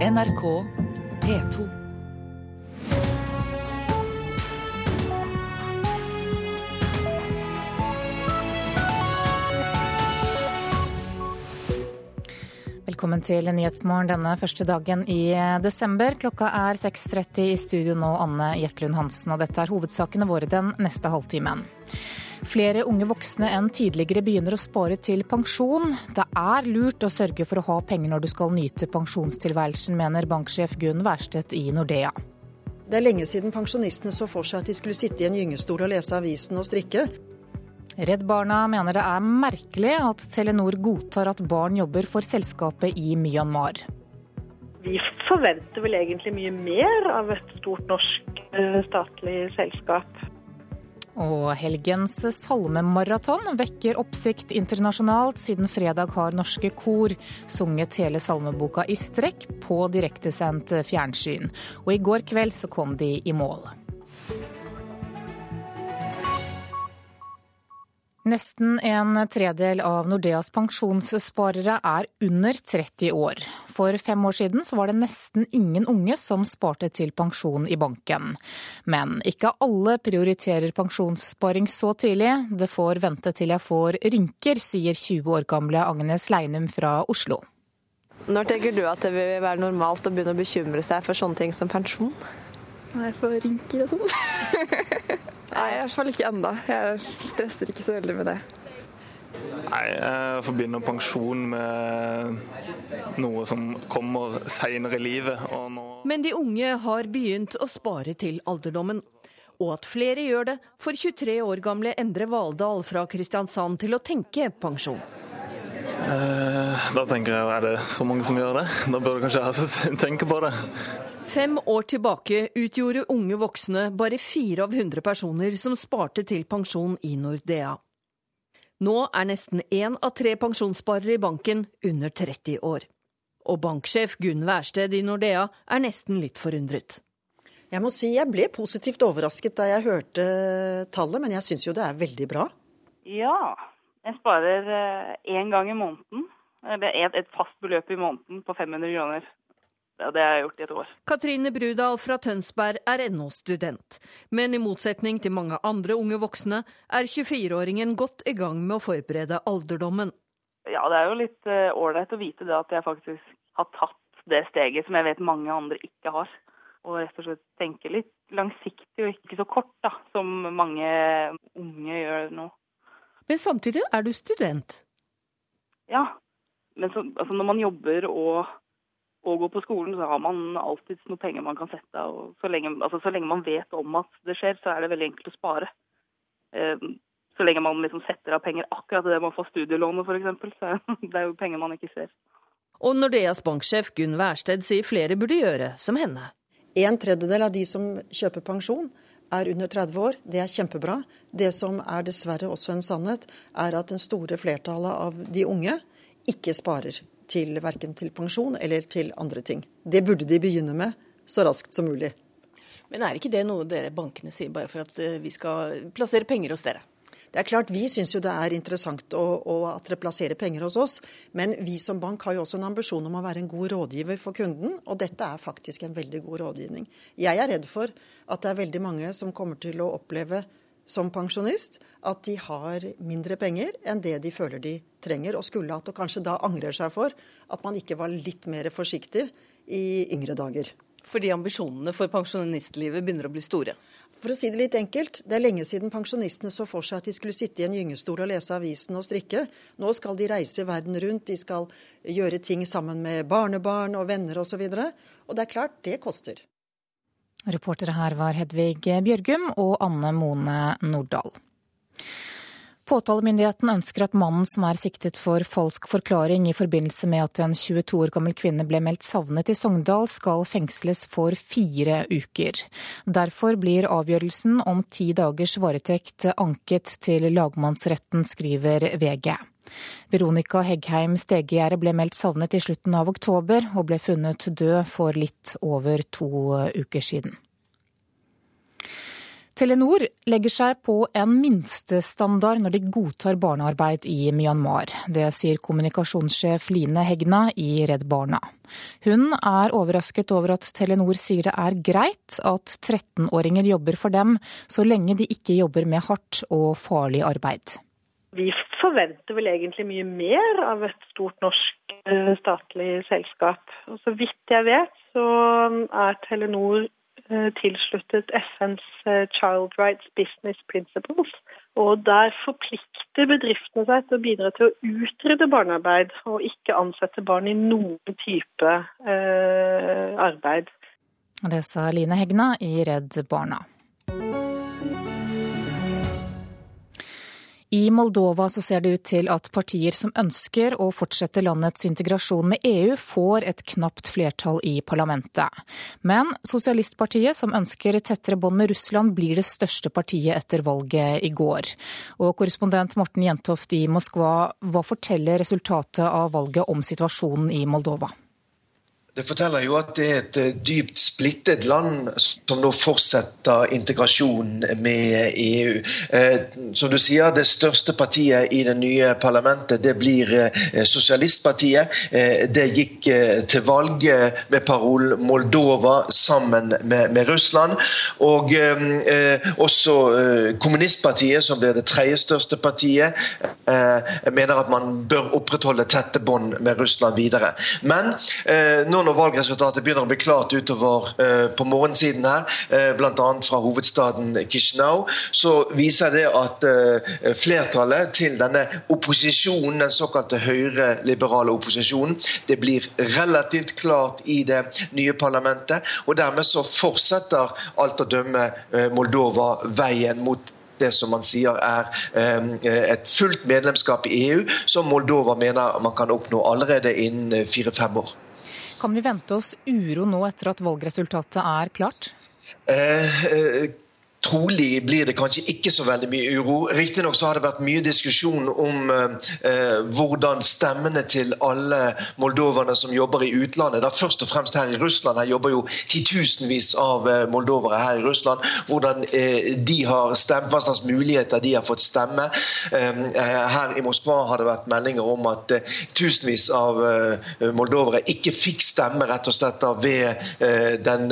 NRK P2. Velkommen til Nyhetsmorgen denne første dagen i desember. Klokka er 6.30 i studio nå, Anne Jetlund Hansen, og dette er hovedsakene våre den neste halvtimen. Flere unge voksne enn tidligere begynner å spare til pensjon. Det er lurt å sørge for å ha penger når du skal nyte pensjonstilværelsen, mener banksjef Gunn Wærstedt i Nordea. Det er lenge siden pensjonistene så for seg at de skulle sitte i en gyngestol og lese avisen og strikke. Redd Barna mener det er merkelig at Telenor godtar at barn jobber for selskapet i Myanmar. Vi forventer vel egentlig mye mer av et stort norsk eh, statlig selskap. Og helgens salmemaraton vekker oppsikt internasjonalt, siden fredag har norske kor sunget hele salmeboka i strekk på direktesendt fjernsyn. Og i går kveld så kom de i mål. Nesten en tredel av Nordeas pensjonssparere er under 30 år. For fem år siden var det nesten ingen unge som sparte til pensjon i banken. Men ikke alle prioriterer pensjonssparing så tidlig. Det får vente til jeg får rynker, sier 20 år gamle Agnes Leinum fra Oslo. Når tenker du at det vil være normalt å begynne å bekymre seg for sånne ting som pensjon? Når jeg får rynker og sånn. Nei, i hvert fall ikke ennå. Jeg stresser ikke så veldig med det. Nei, jeg forbinder pensjon med noe som kommer seinere i livet. Nå... Men de unge har begynt å spare til alderdommen. Og at flere gjør det, får 23 år gamle Endre Valdal fra Kristiansand til å tenke pensjon. Eh, da tenker jeg, er det så mange som gjør det? Da bør du kanskje tenke på det. Fem år tilbake utgjorde unge voksne bare fire av hundre personer som sparte til pensjon i Nordea. Nå er nesten én av tre pensjonssparere i banken under 30 år. Og banksjef Gunn Wærsted i Nordea er nesten litt forundret. Jeg må si jeg ble positivt overrasket da jeg hørte tallet, men jeg syns jo det er veldig bra. Ja, jeg sparer én gang i måneden. Eller et, et fast beløp i måneden på 500 kroner. Ja, det har jeg gjort i et år. Katrine Brudal fra Tønsberg er ennå student. Men i motsetning til mange andre unge voksne, er 24-åringen godt i gang med å forberede alderdommen. Ja, det er jo litt ålreit uh, å vite det at jeg faktisk har tatt det steget som jeg vet mange andre ikke har. Og rett og slett tenke litt langsiktig og ikke så kort, da, som mange unge gjør nå. Men samtidig er du student? Ja. Men så, altså når man jobber og og gå på skolen, så har man alltid noe penger man kan sette av. så altså, så lenge, man vet om at det skjer, så er det veldig enkelt å spare. Eh, så lenge man liksom setter av penger akkurat til det man får studielånet f.eks. Så det er jo penger man ikke ser. Og Nordeas banksjef Gunn Wærsted sier flere burde gjøre som henne. En tredjedel av de som kjøper pensjon, er under 30 år. Det er kjempebra. Det som er dessverre også en sannhet, er at den store flertallet av de unge ikke sparer til verken til pensjon eller til andre ting. Det burde de begynne med så raskt som mulig. Men er ikke det noe dere bankene sier bare for at vi skal plassere penger hos dere? Det er klart, Vi syns jo det er interessant å, å, at dere plasserer penger hos oss, men vi som bank har jo også en ambisjon om å være en god rådgiver for kunden, og dette er faktisk en veldig god rådgivning. Jeg er redd for at det er veldig mange som kommer til å oppleve som pensjonist at de har mindre penger enn det de føler de trenger, og skulle hatt, og kanskje da angrer seg for at man ikke var litt mer forsiktig i yngre dager. Fordi ambisjonene for pensjonistlivet begynner å bli store? For å si det litt enkelt, det er lenge siden pensjonistene så for seg at de skulle sitte i en gyngestol og lese avisen og strikke. Nå skal de reise verden rundt, de skal gjøre ting sammen med barnebarn og venner osv. Og, så og det er klart, det koster. Reportere her var Hedvig Bjørgum og Anne Mone Nordahl. Påtalemyndigheten ønsker at mannen som er siktet for falsk forklaring i forbindelse med at en 22 år gammel kvinne ble meldt savnet i Sogndal, skal fengsles for fire uker. Derfor blir avgjørelsen om ti dagers varetekt anket til lagmannsretten, skriver VG. Veronica Heggheim Stegegjerde ble meldt savnet i slutten av oktober, og ble funnet død for litt over to uker siden. Telenor legger seg på en minstestandard når de godtar barnearbeid i Myanmar. Det sier kommunikasjonssjef Line Hegna i Redd Barna. Hun er overrasket over at Telenor sier det er greit at 13-åringer jobber for dem, så lenge de ikke jobber med hardt og farlig arbeid. Vi forventer vel egentlig mye mer av et stort norsk eh, statlig selskap. Og så vidt jeg vet, så er Telenor Eh, tilsluttet FNs eh, Child Rights Business Principles. Og Der forplikter bedriftene seg til å bidra til å utrydde barnearbeid, og ikke ansette barn i noen type eh, arbeid. Det sa Line Hegna i Redd Barna. I Moldova så ser det ut til at partier som ønsker å fortsette landets integrasjon med EU, får et knapt flertall i parlamentet. Men Sosialistpartiet, som ønsker tettere bånd med Russland, blir det største partiet etter valget i går. Og korrespondent Morten Jentoft i Moskva, hva forteller resultatet av valget om situasjonen i Moldova? Det forteller jo at det er et eh, dypt splittet land som nå fortsetter integrasjonen med EU. Eh, som du sier, det største partiet i det nye parlamentet det blir eh, Sosialistpartiet. Det gikk til valg med parolen 'Moldova sammen med, med Russland'. Og også Kommunistpartiet, som blir det tredje største partiet, mener at man bør opprettholde tette bånd med Russland videre. Men nå når valgresultatet begynner å bli klart utover eh, på morgensiden her, eh, bl.a. fra hovedstaden Kishinev, så viser det at eh, flertallet til denne opposisjonen, den såkalte høyreliberale opposisjonen, det blir relativt klart i det nye parlamentet. Og dermed så fortsetter alt å dømme Moldova veien mot det som man sier er et fullt medlemskap i EU, som Moldova mener man kan oppnå allerede innen fire-fem år. Kan vi vente oss uro nå etter at valgresultatet er klart? Eh, eh, Trolig blir det kanskje ikke så veldig mye uro. Riktignok har det vært mye diskusjon om eh, hvordan stemmene til alle moldoverne som jobber i utlandet, da først og fremst her i Russland, her jobber jo titusenvis av eh, moldovere her i Russland, hvordan eh, de har stemt, hva slags muligheter de har fått stemme. Eh, her i Moskva har det vært meldinger om at eh, tusenvis av eh, moldovere ikke fikk stemme rett og slett ved den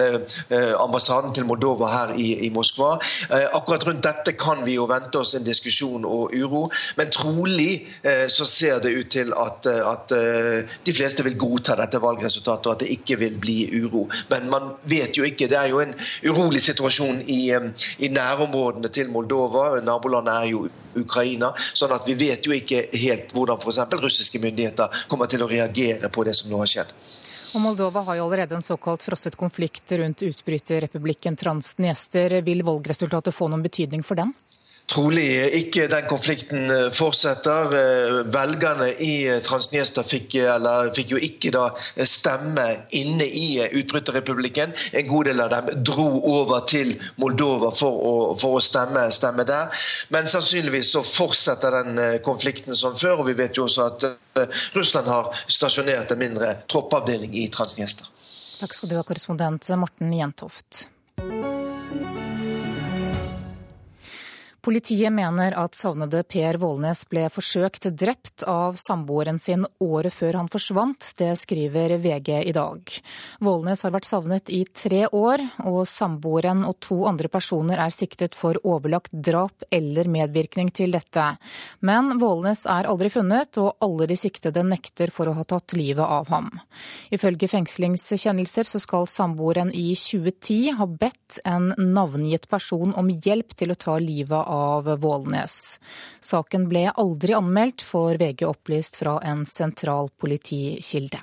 ambassaden til Moldova her i, i Moskva. Eh, akkurat rundt dette kan vi jo vente oss en diskusjon og uro, men trolig eh, så ser det ut til at, eh, at de fleste vil godta dette valgresultatet, og at det ikke vil bli uro. Men man vet jo ikke. Det er jo en urolig situasjon i, i nærområdene til Moldova. Nabolandet er jo Ukraina. sånn at vi vet jo ikke helt hvordan f.eks. russiske myndigheter kommer til å reagere på det som nå har skjedd. Og Moldova har jo allerede en såkalt frosset konflikt rundt utbryterrepublikken Transnester. Vil valgresultatet få noen betydning for den? Trolig ikke den konflikten eh, fortsetter. Eh, velgerne i Transniesta Transnester fikk, fikk, jo ikke da stemme inne i utbryterrepublikken. En god del av dem dro over til Moldova for å, for å stemme, stemme, der. Men sannsynligvis så fortsetter den konflikten som før, og vi vet jo også at Russland har stasjonert en mindre troppavdeling i Transnester. Takk skal du ha, korrespondent Morten Jentoft. Politiet mener at savnede Per Vålnes ble forsøkt drept av samboeren sin året før han forsvant. Det skriver VG i dag. Vålnes har vært savnet i tre år, og samboeren og to andre personer er siktet for overlagt drap eller medvirkning til dette. Men Vålnes er aldri funnet, og alle de siktede nekter for å ha tatt livet av ham. Ifølge fengslingskjennelser så skal samboeren i 2010 ha bedt en navngitt person om hjelp til å ta livet av av Vålnes. Saken ble aldri anmeldt, får VG opplyst fra en sentral politikilde.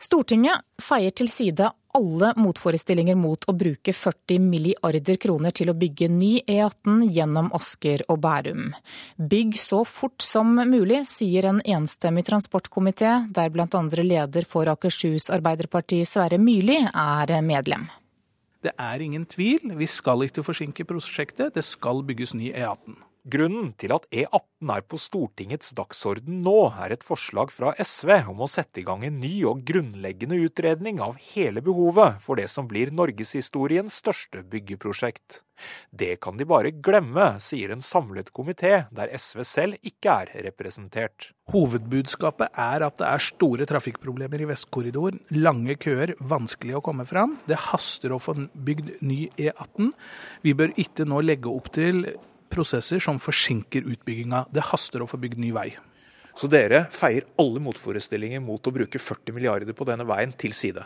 Stortinget feier til side alle motforestillinger mot å bruke 40 milliarder kroner til å bygge ny E18 gjennom Asker og Bærum. Bygg så fort som mulig, sier en enstemmig transportkomité, der bl.a. leder for Akershus Arbeiderparti Sverre Myrli er medlem. Det er ingen tvil, vi skal ikke forsinke prosjektet. Det skal bygges ny E18. Grunnen til at E18 er på Stortingets dagsorden nå, er et forslag fra SV om å sette i gang en ny og grunnleggende utredning av hele behovet for det som blir norgeshistoriens største byggeprosjekt. Det kan de bare glemme, sier en samlet komité, der SV selv ikke er representert. Hovedbudskapet er at det er store trafikkproblemer i Vestkorridoren. Lange køer, vanskelig å komme fram. Det haster å få bygd ny E18. Vi bør ikke nå legge opp til prosesser som forsinker utbygginga. Det haster å få bygd ny vei. Så dere feier alle motforestillinger mot å bruke 40 milliarder på denne veien til side?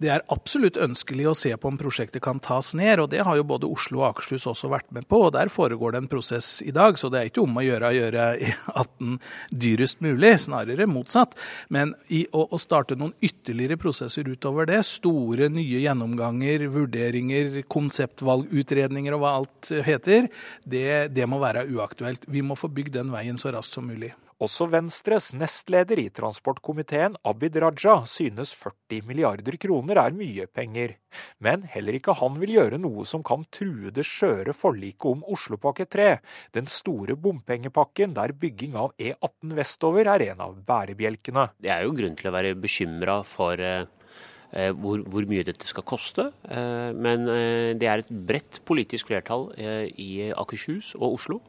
Det er absolutt ønskelig å se på om prosjektet kan tas ned, og det har jo både Oslo og Akershus også vært med på. og Der foregår det en prosess i dag, så det er ikke om å gjøre å gjøre E18 dyrest mulig, snarere motsatt. Men å, å starte noen ytterligere prosesser utover det, store nye gjennomganger, vurderinger, konseptvalgutredninger og hva alt heter, det, det må være uaktuelt. Vi må få bygd den veien så raskt som mulig. Også Venstres nestleder i transportkomiteen, Abid Raja, synes 40 milliarder kroner er mye penger. Men heller ikke han vil gjøre noe som kan true det skjøre forliket om Oslopakke 3, den store bompengepakken der bygging av E18 vestover er en av bærebjelkene. Det er jo grunn til å være bekymra for eh, hvor, hvor, mye dette skal koste. Eh, men eh, det er et bredt politisk flertall i Akershus og Oslo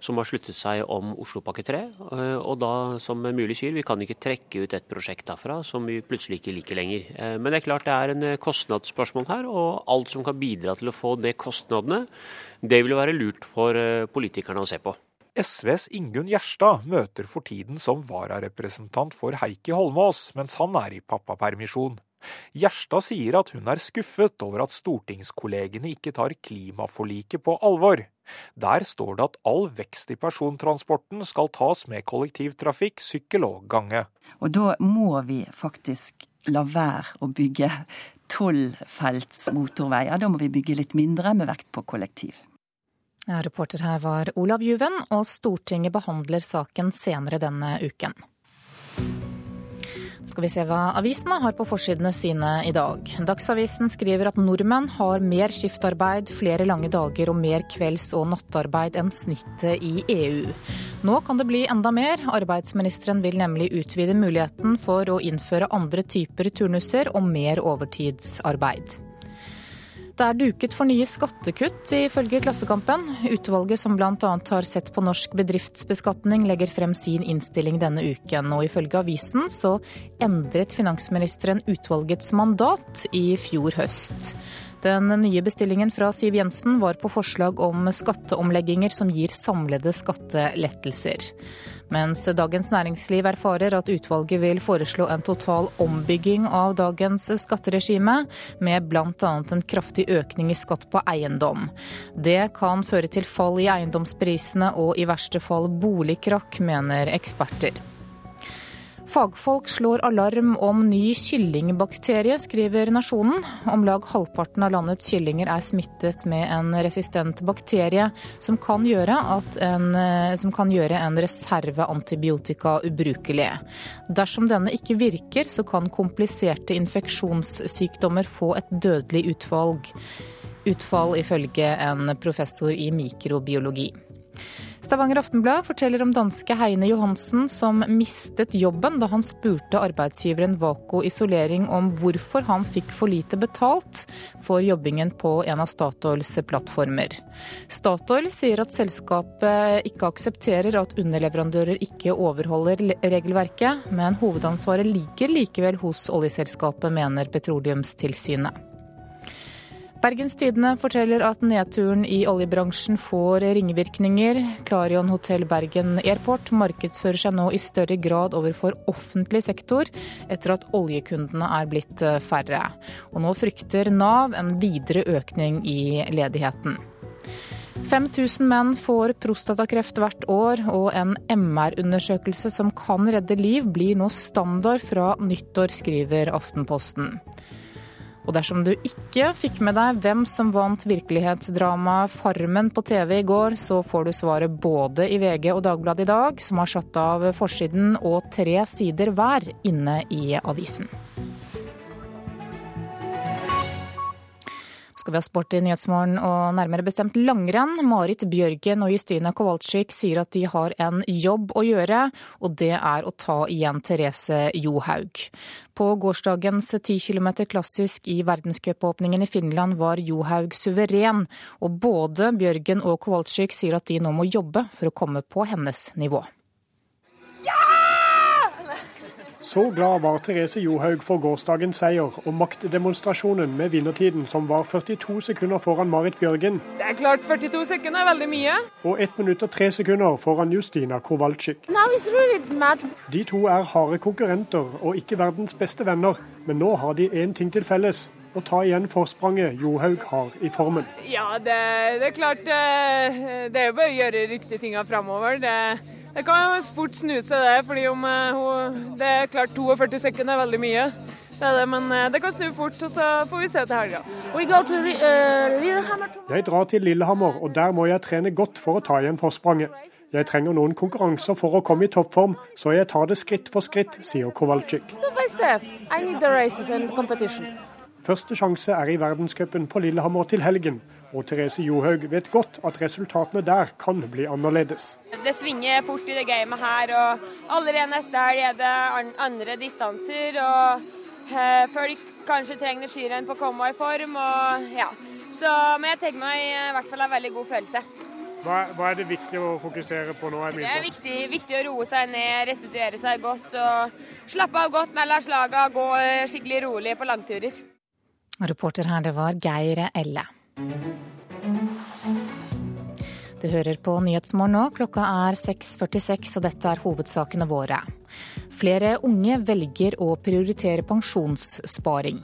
som har sluttet seg om Oslopakke 3. Eh, og da, som Mulig sier, vi kan ikke trekke ut et prosjekt derfra som vi plutselig ikke liker lenger. Eh, men det er klart det er en eh, kostnadsspørsmål her, og alt som kan bidra til å få ned kostnadene, det vil være lurt for politikerne å se på. SVs Ingunn Gjerstad møter for tiden som vararepresentant for Heikki Holmås, mens han er i pappapermisjon. Gjerstad sier at hun er skuffet over at stortingskollegene ikke tar klimaforliket på alvor. Der står det at all vekst i persontransporten skal tas med kollektivtrafikk, sykkel og gange. Og da må vi faktisk la være å bygge tolvfelts motorveier. Da må vi bygge litt mindre med vekt på kollektiv. Ja, reporter her var Olav Juven, og Stortinget behandler saken senere denne uken skal vi se hva avisene har på forsidene sine i dag. Dagsavisen skriver at nordmenn har mer skiftarbeid, flere lange dager og mer kvelds- og nattarbeid enn snittet i EU. Nå kan det bli enda mer. Arbeidsministeren vil nemlig utvide muligheten for å innføre andre typer turnuser og mer overtidsarbeid. Det er duket for nye skattekutt, ifølge Klassekampen. Utvalget som bl.a. har sett på norsk bedriftsbeskatning, legger frem sin innstilling denne uken. Og ifølge avisen så endret finansministeren utvalgets mandat i fjor høst. Den nye bestillingen fra Siv Jensen var på forslag om skatteomlegginger som gir samlede skattelettelser. Mens Dagens Næringsliv erfarer at utvalget vil foreslå en total ombygging av dagens skatteregime, med bl.a. en kraftig økning i skatt på eiendom. Det kan føre til fall i eiendomsprisene og i verste fall boligkrakk, mener eksperter. Fagfolk slår alarm om ny kyllingbakterie, skriver Nasjonen. Om lag halvparten av landets kyllinger er smittet med en resistent bakterie som kan gjøre, en, som kan gjøre en reserve antibiotika ubrukelig. Dersom denne ikke virker, så kan kompliserte infeksjonssykdommer få et dødelig utvalg. Utfall ifølge en professor i mikrobiologi. Stavanger Aftenblad forteller om danske Heine Johansen som mistet jobben da han spurte arbeidsgiveren Vako Isolering om hvorfor han fikk for lite betalt for jobbingen på en av Statoils plattformer. Statoil sier at selskapet ikke aksepterer at underleverandører ikke overholder regelverket, men hovedansvaret ligger likevel hos oljeselskapet, mener Petroleumstilsynet. Bergens Tidende forteller at nedturen i oljebransjen får ringvirkninger. Clarion Hotell Bergen Airport markedsfører seg nå i større grad overfor offentlig sektor, etter at oljekundene er blitt eh, færre. Og nå frykter Nav en videre økning i ledigheten. 5000 menn får prostatakreft hvert år, og en MR-undersøkelse som kan redde liv, blir nå standard fra nyttår, skriver Aftenposten. Og dersom du ikke fikk med deg hvem som vant virkelighetsdramaet Farmen på TV i går, så får du svaret både i VG og Dagbladet i dag, som har satt av forsiden og tre sider hver inne i avisen. Skal vi ha sport i Nyhetsmorgen, og nærmere bestemt langrenn. Marit Bjørgen og Justine Kowalczyk sier at de har en jobb å gjøre, og det er å ta igjen Therese Johaug. På gårsdagens 10 km klassisk i verdenscupåpningen i Finland var Johaug suveren, og både Bjørgen og Kowalczyk sier at de nå må jobbe for å komme på hennes nivå. Så glad var Therese Johaug for gårsdagens seier og maktdemonstrasjonen med vinnertiden som var 42 sekunder foran Marit Bjørgen. Det er klart 42 sekunder er veldig mye. Og 1 minutt og 3 sekunder foran Justina Kowalczyk. De to er harde konkurrenter og ikke verdens beste venner, men nå har de én ting til felles. Å ta igjen forspranget Johaug har i formen. Ja, det, det er klart eh, Det er jo bare å gjøre riktige tinga framover. Det det kan jo fort snuse, det. fordi om eh, hun, Det er klart 42 sekunder er veldig mye. Det er det, men eh, det kan snu fort, og så får vi se til helga. Jeg drar til Lillehammer, og der må jeg trene godt for å ta igjen forspranget. Jeg trenger noen konkurranser for å komme i toppform, så jeg tar det skritt for skritt, sier Kowalczyk. Første sjanse er i verdenscupen på Lillehammer til helgen, og Therese Johaug vet godt at resultatene der kan bli annerledes. Det svinger fort i det gamet her, og allerede neste helg er det andre distanser. og eh, Folk kanskje trenger skirenn på å komme i form. og ja. Så, men jeg tenker meg i hvert fall en veldig god følelse. Hva, hva, er det viktig å fokusere på nå? det er viktig, viktig, å roe seg ned, restituere seg godt og slappe av godt mellom slagene. Gå skikkelig rolig på langturer. Reporter her, det var Geir Elle. Du hører på Nyhetsmorgen nå. Klokka er 6.46, og dette er hovedsakene våre. Flere unge velger å prioritere pensjonssparing.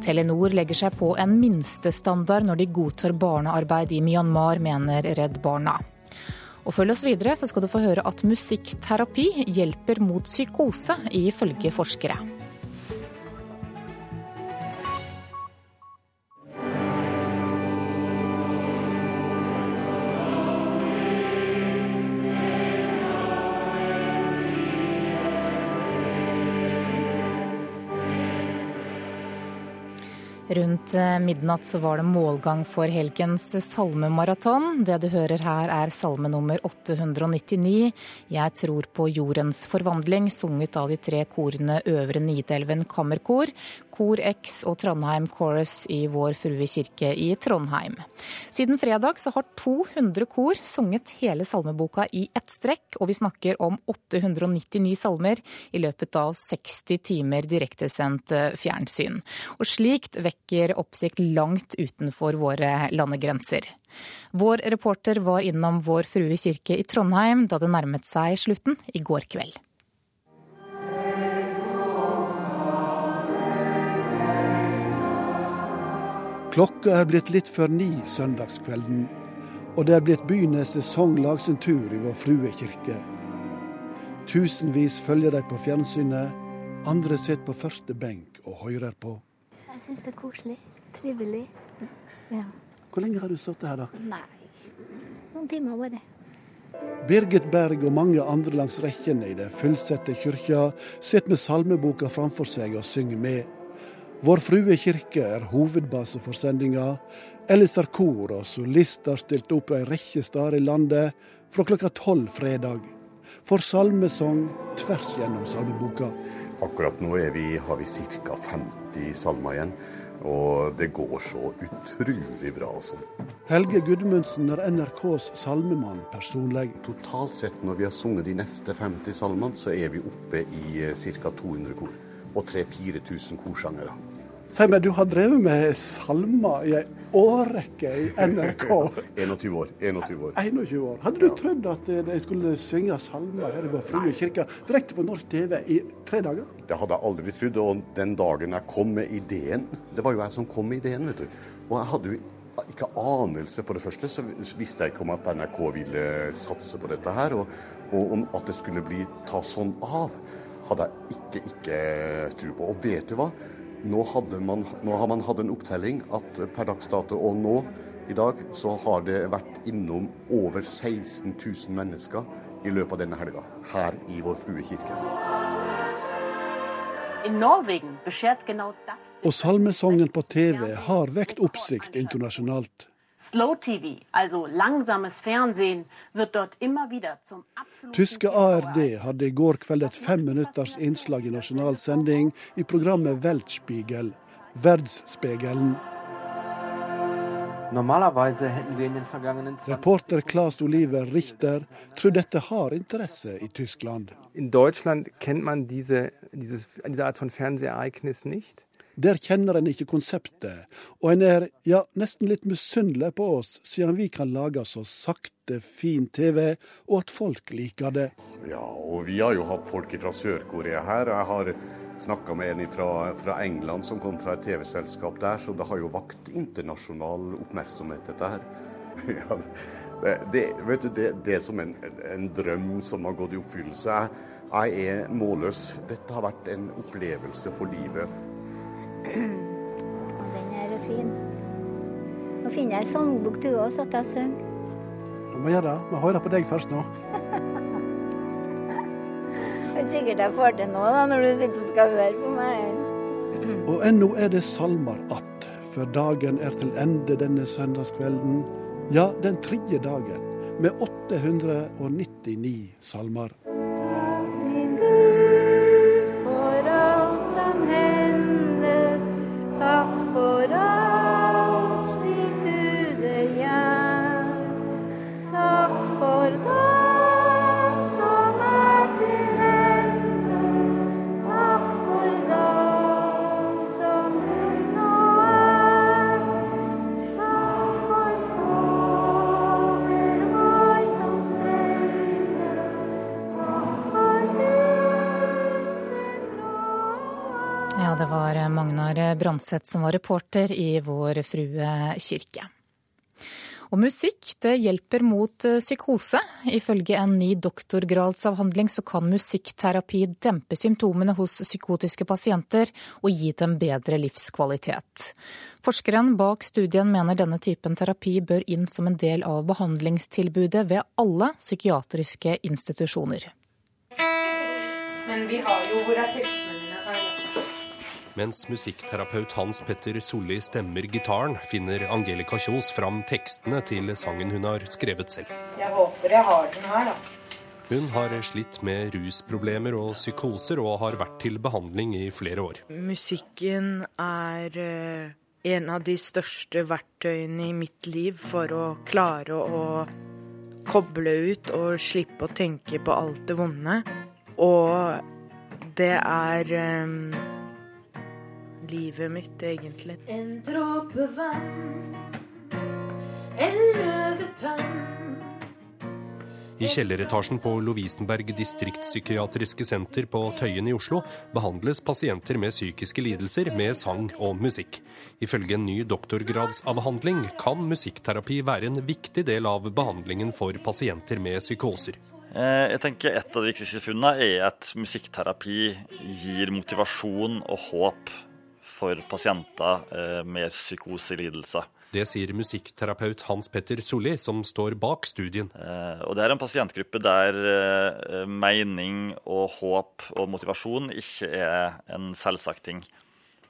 Telenor legger seg på en minstestandard når de godtar barnearbeid i Myanmar, mener Redd Barna. Og følg oss videre, så skal du få høre at musikkterapi hjelper mot psykose, ifølge forskere. Rundt eh, midnatt så var det målgang for helgens salmemaraton. Det du hører her er salme nummer 899, 'Jeg tror på jordens forvandling', sunget av de tre korene Øvre Nidelven kammerkor, Kor X og Trondheim Chorus i Vår Frue kirke i Trondheim. Siden fredag så har 200 kor sunget hele salmeboka i ett strekk, og vi snakker om 899 salmer i løpet av 60 timer direktesendt eh, fjernsyn. Og slikt vekker vekker oppsikt langt utenfor våre landegrenser. Vår reporter var innom Vår Frue kirke i Trondheim da det nærmet seg slutten i går kveld. Klokka er blitt litt før ni søndagskvelden, og det er blitt byenes sesonglag sin tur i Vår Frue kirke. Tusenvis følger de på fjernsynet, andre sitter på første benk og hører på. Jeg syns det er koselig. Trivelig. Ja. Hvor lenge har du sittet her, da? Nei, noen timer bare. Birgit Berg og mange andre langs rekkene i den fullsette kyrkja sitter med salmeboka framfor seg og synger med. Vår Frue kirke er hovedbase for sendinga. Ellers er kor og solister stilt opp ei rekke steder i landet fra klokka tolv fredag. For salmesang tvers gjennom salmeboka. Akkurat nå vi, har vi ca. 50 salmer igjen. Og det går så utrolig bra, altså. Helge Gudmundsen er NRKs salmemann personlig. Totalt sett, når vi har sunget de neste 50 salmene, så er vi oppe i eh, ca. 200 kor. Og 3000-4000 korsangere. Si meg, du har drevet med salmer i ei årrekke i NRK. 21 år. 21 år. 21 år. Hadde du ja. trodd at de skulle synge salmer her i Vår Frue kirke direkte på norsk TV i tre dager? Det hadde jeg aldri trodd. Og den dagen jeg kom med ideen Det var jo jeg som kom med ideen, vet du. Og jeg hadde jo ikke anelse. For det første så visste jeg ikke om at NRK ville satse på dette her. Og, og om at det skulle bli ta sånn av, hadde jeg ikke, ikke tro på. Og vet du hva? Nå, man, nå, har man hatt en opptelling at per dags dato og nå i dag så har det vært innom over 16 000 mennesker i løpet av denne helga her i Vår Frue kirke. Og salmesongen på TV har vekt oppsikt internasjonalt. Slow-TV, also langsames Fernsehen, wird dort immer wieder zum absoluten Tyske ARD hadde i går kveld et fem minutters innslag i nasjonal sending i programmet Weltspiegel, Verdspegelen. Reporter Claes Oliver Richter tror dette har interesse i Tyskland. I Deutschland kennt man diese, dieses, diese Art von Fernsehereignis nicht. Der kjenner en ikke konseptet, og en er ja, nesten litt misunnelig på oss, siden vi kan lage så sakte, fin TV, og at folk liker det. Ja, og vi har jo hatt folk fra Sør-Korea her. Jeg har snakka med en fra, fra, England som kom fra et TV-selskap der, så det har jo vakt internasjonal oppmerksomhet, dette her. Det, det, vet du, det, det er som en, en, drøm som har gått i oppfyllelse. Jeg er målløs. Dette har vært en opplevelse for livet. Den er fin. Nå finner jeg ei sangbok du òg, så jeg synger. må gjøre det. Vi hører på deg først nå. Det er sikkert jeg får til nå, da, når du sitter og skal høre på meg. Og ennå er det salmer att, før dagen er til ende denne søndagskvelden. Ja, den tredje dagen, med 899 salmer. Magnar Brandseth som var reporter i Vår Frue kirke. Og musikk det hjelper mot eh, psykose. Ifølge en ny doktorgradsavhandling så kan musikkterapi dempe symptomene hos psykotiske pasienter og gi dem bedre livskvalitet. Forskeren bak studien mener denne typen terapi bør inn som en del av behandlingstilbudet ved alle psykiatriske institusjoner. Men vi har jo Hvor er tekstene. Mens musikkterapeut Hans Petter Solli stemmer gitaren, finner Angelica Kjos fram tekstene til sangen hun har skrevet selv. Jeg håper jeg har den her, da. Hun har slitt med rusproblemer og psykoser, og har vært til behandling i flere år. Musikken er eh, en av de største verktøyene i mitt liv for å klare å koble ut og slippe å tenke på alt det vonde. Og det er eh, livet mitt, egentlig. En dråpe vann, en løvetann. I kjelleretasjen på Lovisenberg distriktspsykiatriske senter på Tøyen i Oslo behandles pasienter med psykiske lidelser med sang og musikk. Ifølge en ny doktorgradsavhandling kan musikkterapi være en viktig del av behandlingen for pasienter med psykoser. Eh, Jeg tenker Et av de viktigste funnene er at musikkterapi gir motivasjon og håp for pasienter eh, med psykoselidelser. Det sier musikkterapeut Hans Petter Solli, som står bak studien. Eh, Og Det er en pasientgruppe der eh, mening og håp og motivasjon ikke er en selvsagt ting.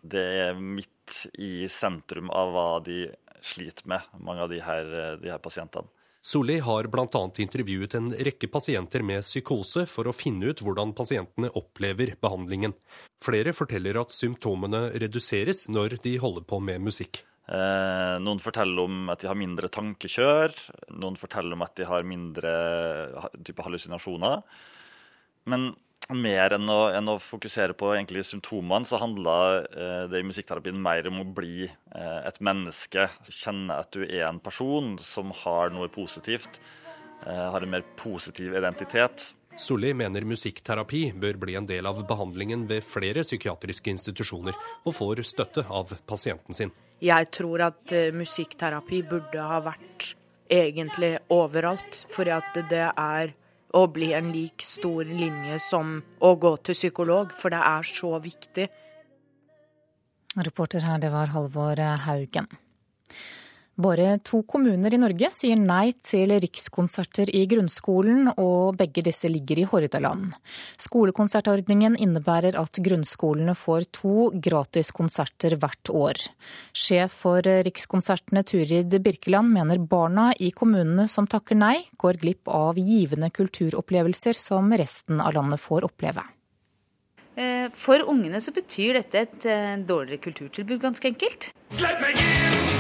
Det er midt i sentrum av hva de sliter med, mange av de her, de her pasientene. Solli har bl.a. intervjuet en rekke pasienter med psykose for å finne ut hvordan pasientene opplever behandlingen. Flere forteller at symptomene reduseres når de holder på med musikk. Eh, noen forteller om at de har mindre tankekjør. Noen forteller om at de har mindre type hallusinasjoner. Men mer enn å, enn å fokusere på egentlig symptomene, så handler eh, det i musikkterapien mer om å bli eh, et menneske. Kjenne at du er en person som har noe positivt. Eh, har en mer positiv identitet. Solli mener musikkterapi bør bli en del av behandlingen ved flere psykiatriske institusjoner, og får støtte av pasienten sin. Jeg tror at eh, musikkterapi burde ha vært egentlig overalt. For at det er å bli en lik stor linje som å gå til psykolog, for det er så viktig. Reporter her, det var Halvor Haugen. Bare to kommuner i Norge sier nei til rikskonserter i grunnskolen, og begge disse ligger i Hordaland. Skolekonsertordningen innebærer at grunnskolene får to gratiskonserter hvert år. Sjef for Rikskonsertene Turid Birkeland mener barna i kommunene som takker nei, går glipp av givende kulturopplevelser som resten av landet får oppleve. Eh, for ungene så betyr dette et eh, dårligere kulturtilbud, ganske enkelt. Slipp meg inn!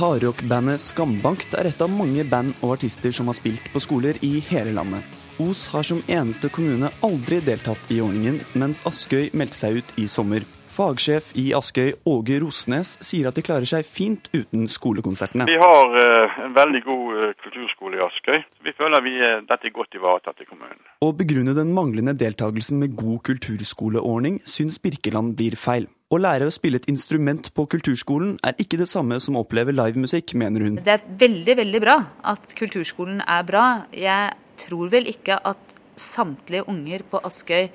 Hardrockbandet Skambankt er et av mange band og artister som har spilt på skoler i hele landet. Os har som eneste kommune aldri deltatt i ordningen, mens Askøy meldte seg ut i sommer. Fagsjef i Askøy, Åge Rosnes, sier at de klarer seg fint uten skolekonsertene. Vi har uh, en veldig god uh, kulturskole i Askøy. Vi føler vi uh, dette er godt ivaretatt i kommunen. Å begrunne den manglende deltakelsen med god kulturskoleordning, syns Birkeland blir feil. Å lære å spille et instrument på kulturskolen er ikke det samme som å oppleve livemusikk, mener hun. Det er veldig, veldig bra at kulturskolen er bra. Jeg tror vel ikke at samtlige unger på Askøy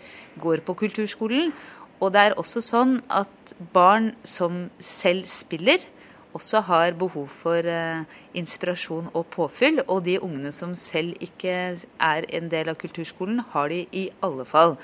går på kulturskolen. Og det er også sånn at barn som selv spiller, også har behov for uh, inspirasjon og påfyll. Og de ungene som selv ikke er en del av kulturskolen, har de i alle fall.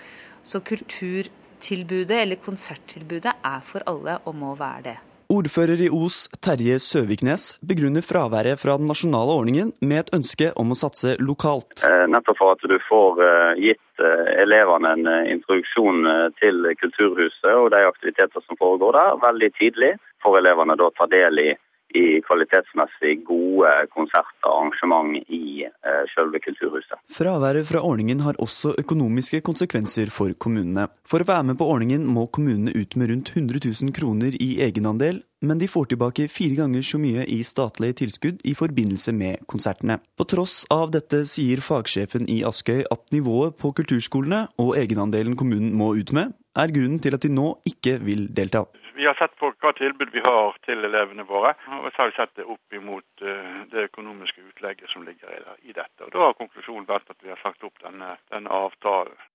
Så kultur tilbudet eller konserttilbudet er for alle og må være det. Ordfører i Os, Terje Søviknes, begrunner fraværet fra den nasjonale ordningen med et ønske om å satse lokalt. Eh, nettopp for at du får eh, gitt eh, elevene en introduksjon til Kulturhuset og de aktiviteter som foregår der, veldig tidlig. Får elevene da ta del i i kvalitetsmessig gode konserter og arrangement i eh, selve kulturhuset. Fraværet fra ordningen har også økonomiske konsekvenser for kommunene. For å være med på ordningen må kommunene ut med rundt 100 000 kroner i egenandel, men de får tilbake fire ganger så mye i statlige tilskudd i forbindelse med konsertene. På tross av dette sier fagsjefen i Askøy at nivået på kulturskolene og egenandelen kommunen må ut med, er grunnen til at de nå ikke vil delta. Vi har sett hva tilbud vi har til elevene våre, og så har vi sett det opp imot eh, det økonomiske utlegget som ligger i dette. Og Da har konklusjonen vært at vi har sagt opp denne, denne avtalen.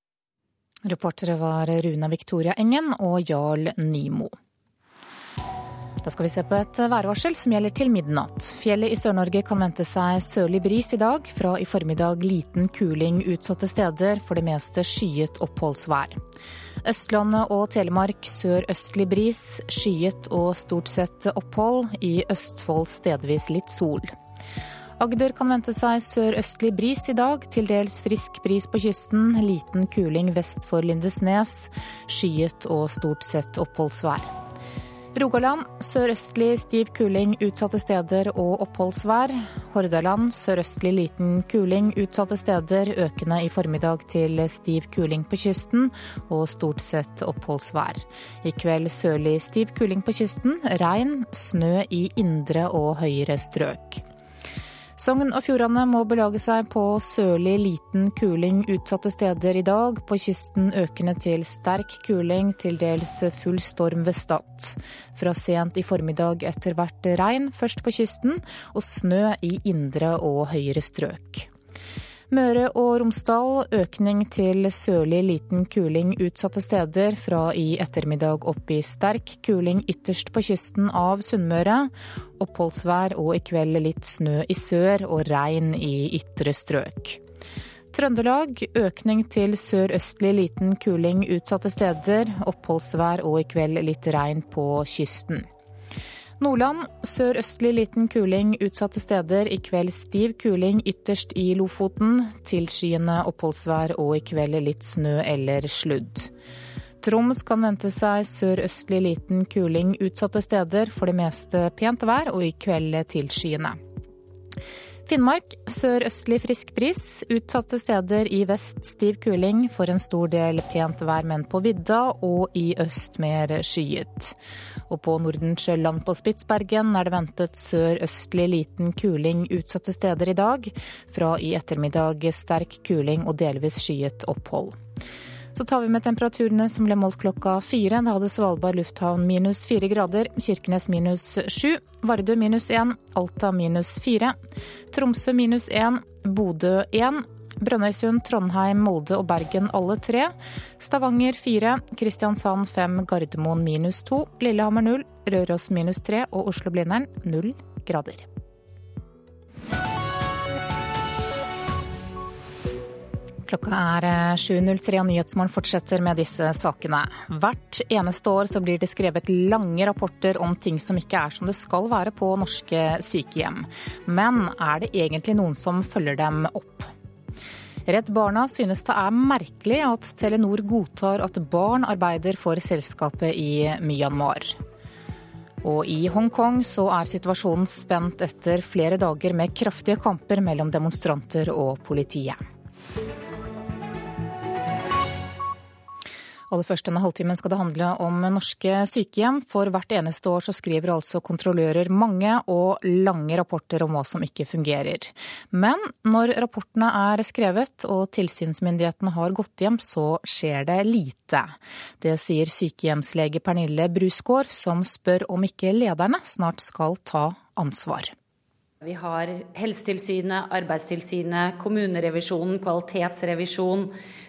Reportere var Runa Victoria Engen og Jarl Nymo. Da skal vi se på et værvarsel som gjelder til midnatt. Fjellet i Sør-Norge kan vente seg sørlig bris i dag. Fra i formiddag liten kuling utsatte steder, for det meste skyet oppholdsvær. Østlandet og Telemark sørøstlig bris, skyet og stort sett opphold. I Østfold stedvis litt sol. Agder kan vente seg sørøstlig bris i dag, til dels frisk bris på kysten. Liten kuling vest for Lindesnes. Skyet og stort sett oppholdsvær. Rogaland sørøstlig stiv kuling utsatte steder og oppholdsvær. Hordaland sørøstlig liten kuling utsatte steder, økende i formiddag til stiv kuling på kysten og stort sett oppholdsvær. I kveld sørlig stiv kuling på kysten, regn, snø i indre og høyere strøk. Sogn og Fjordane må belage seg på sørlig liten kuling utsatte steder i dag. På kysten økende til sterk kuling, til dels full storm ved Stad. Fra sent i formiddag etter hvert regn, først på kysten, og snø i indre og høyere strøk. Møre og Romsdal økning til sørlig liten kuling utsatte steder. Fra i ettermiddag opp i sterk kuling ytterst på kysten av Sunnmøre. Oppholdsvær og i kveld litt snø i sør og regn i ytre strøk. Trøndelag økning til sørøstlig liten kuling utsatte steder. Oppholdsvær og i kveld litt regn på kysten. Nordland sørøstlig liten kuling utsatte steder. I kveld stiv kuling ytterst i Lofoten. Tilskyende oppholdsvær og i kveld litt snø eller sludd. Troms kan vente seg sørøstlig liten kuling utsatte steder. For det meste pent vær og i kveld tilskyende. Finnmark sørøstlig frisk bris. Utsatte steder i vest stiv kuling. For en stor del pent vær, men på vidda og i øst mer skyet. Og på Nordensjøland på Spitsbergen er det ventet sørøstlig liten kuling utsatte steder i dag. Fra i ettermiddag sterk kuling og delvis skyet opphold. Så tar vi med temperaturene som ble målt klokka fire. Da hadde Svalbard lufthavn minus fire grader, Kirkenes minus sju, Vardø minus én, Alta minus fire, Tromsø minus én, Bodø én, Brønnøysund, Trondheim, Molde og Bergen alle tre. Stavanger fire. Kristiansand fem. Gardermoen minus to. Lillehammer null. Røros minus tre. Og Oslo-Blindern null grader. Klokka er 7.03 og Nyhetsmorgen fortsetter med disse sakene. Hvert eneste år så blir det skrevet lange rapporter om ting som ikke er som det skal være på norske sykehjem. Men er det egentlig noen som følger dem opp? Redd Barna synes det er merkelig at Telenor godtar at barn arbeider for selskapet i Myanmar. Og i Hongkong så er situasjonen spent etter flere dager med kraftige kamper mellom demonstranter og politiet. Aller først denne halvtimen skal det handle om norske sykehjem. For hvert eneste år så skriver altså kontrollører mange og lange rapporter om hva som ikke fungerer. Men når rapportene er skrevet og tilsynsmyndighetene har gått hjem, så skjer det lite. Det sier sykehjemslege Pernille Brusgaard, som spør om ikke lederne snart skal ta ansvar. Vi har Helsetilsynet, Arbeidstilsynet, kommunerevisjonen, kvalitetsrevisjon,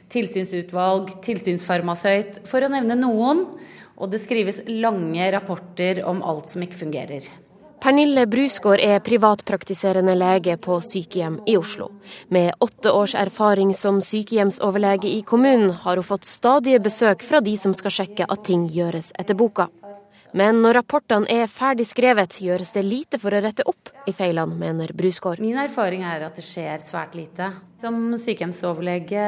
tilsynsutvalg, tilsynsfarmasøyt, for å nevne noen. Og det skrives lange rapporter om alt som ikke fungerer. Pernille Brusgaard er privatpraktiserende lege på sykehjem i Oslo. Med åtte års erfaring som sykehjemsoverlege i kommunen har hun fått stadige besøk fra de som skal sjekke at ting gjøres etter boka. Men når rapportene er ferdig skrevet, gjøres det lite for å rette opp i feilene, mener Brusgaard. Min erfaring er at det skjer svært lite. Som sykehjemsoverlege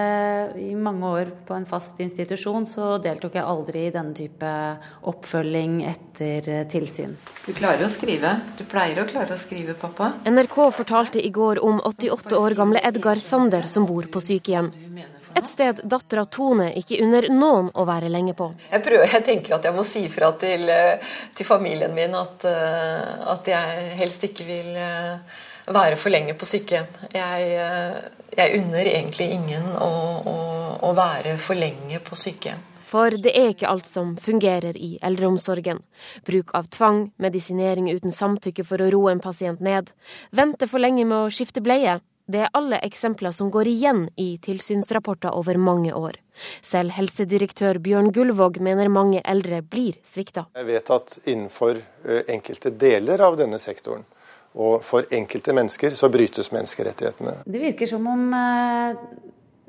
i mange år på en fast institusjon, så deltok jeg aldri i denne type oppfølging etter tilsyn. Du klarer å skrive. Du pleier å klare å skrive, pappa. NRK fortalte i går om 88 år gamle Edgar Sander som bor på sykehjem. Et sted dattera Tone ikke unner noen å være lenge på. Jeg, prøver, jeg tenker at jeg må si fra til, eh, til familien min at, eh, at, jeg helst ikke vil eh, være for lenge på sykehjem. Jeg, jeg unner egentlig ingen å, å, å være for lenge på sykehjem. For det er ikke alt som fungerer i eldreomsorgen. Bruk av tvang, medisinering uten samtykke for å roe en pasient ned, vente for lenge med å skifte bleie, det er alle eksempler som går igjen i tilsynsrapporter over mange år. Selv helsedirektør Bjørn Gullvåg mener mange eldre blir svikta. Jeg vet at innenfor enkelte deler av denne sektoren, og for enkelte mennesker, så brytes menneskerettighetene. Det virker som om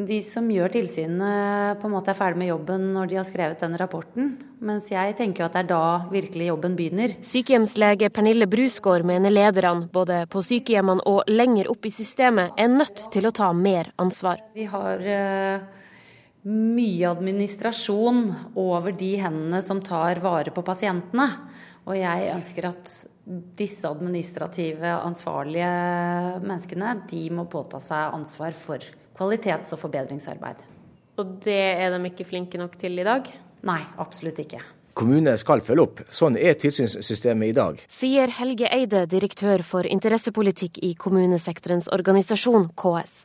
de som gjør tilsynene på en måte er ferdig med jobben når de har skrevet den rapporten. Mens jeg tenker at det er da virkelig jobben begynner. Sykehjemslege Pernille Brusgaard mener lederne både på sykehjemmene og lenger opp i systemet er nødt til å ta mer ansvar. Vi har uh, mye administrasjon over de hendene som tar vare på pasientene. Og jeg ønsker at disse administrative ansvarlige menneskene, de må påta seg ansvar for kvalitets- og forbedringsarbeid. Og det er de ikke flinke nok til i dag? Nei, absolutt ikke. Kommunene skal følge opp. Sånn er tilsynssystemet i dag. Sier Helge Eide, direktør for interessepolitikk i kommunesektorens organisasjon KS.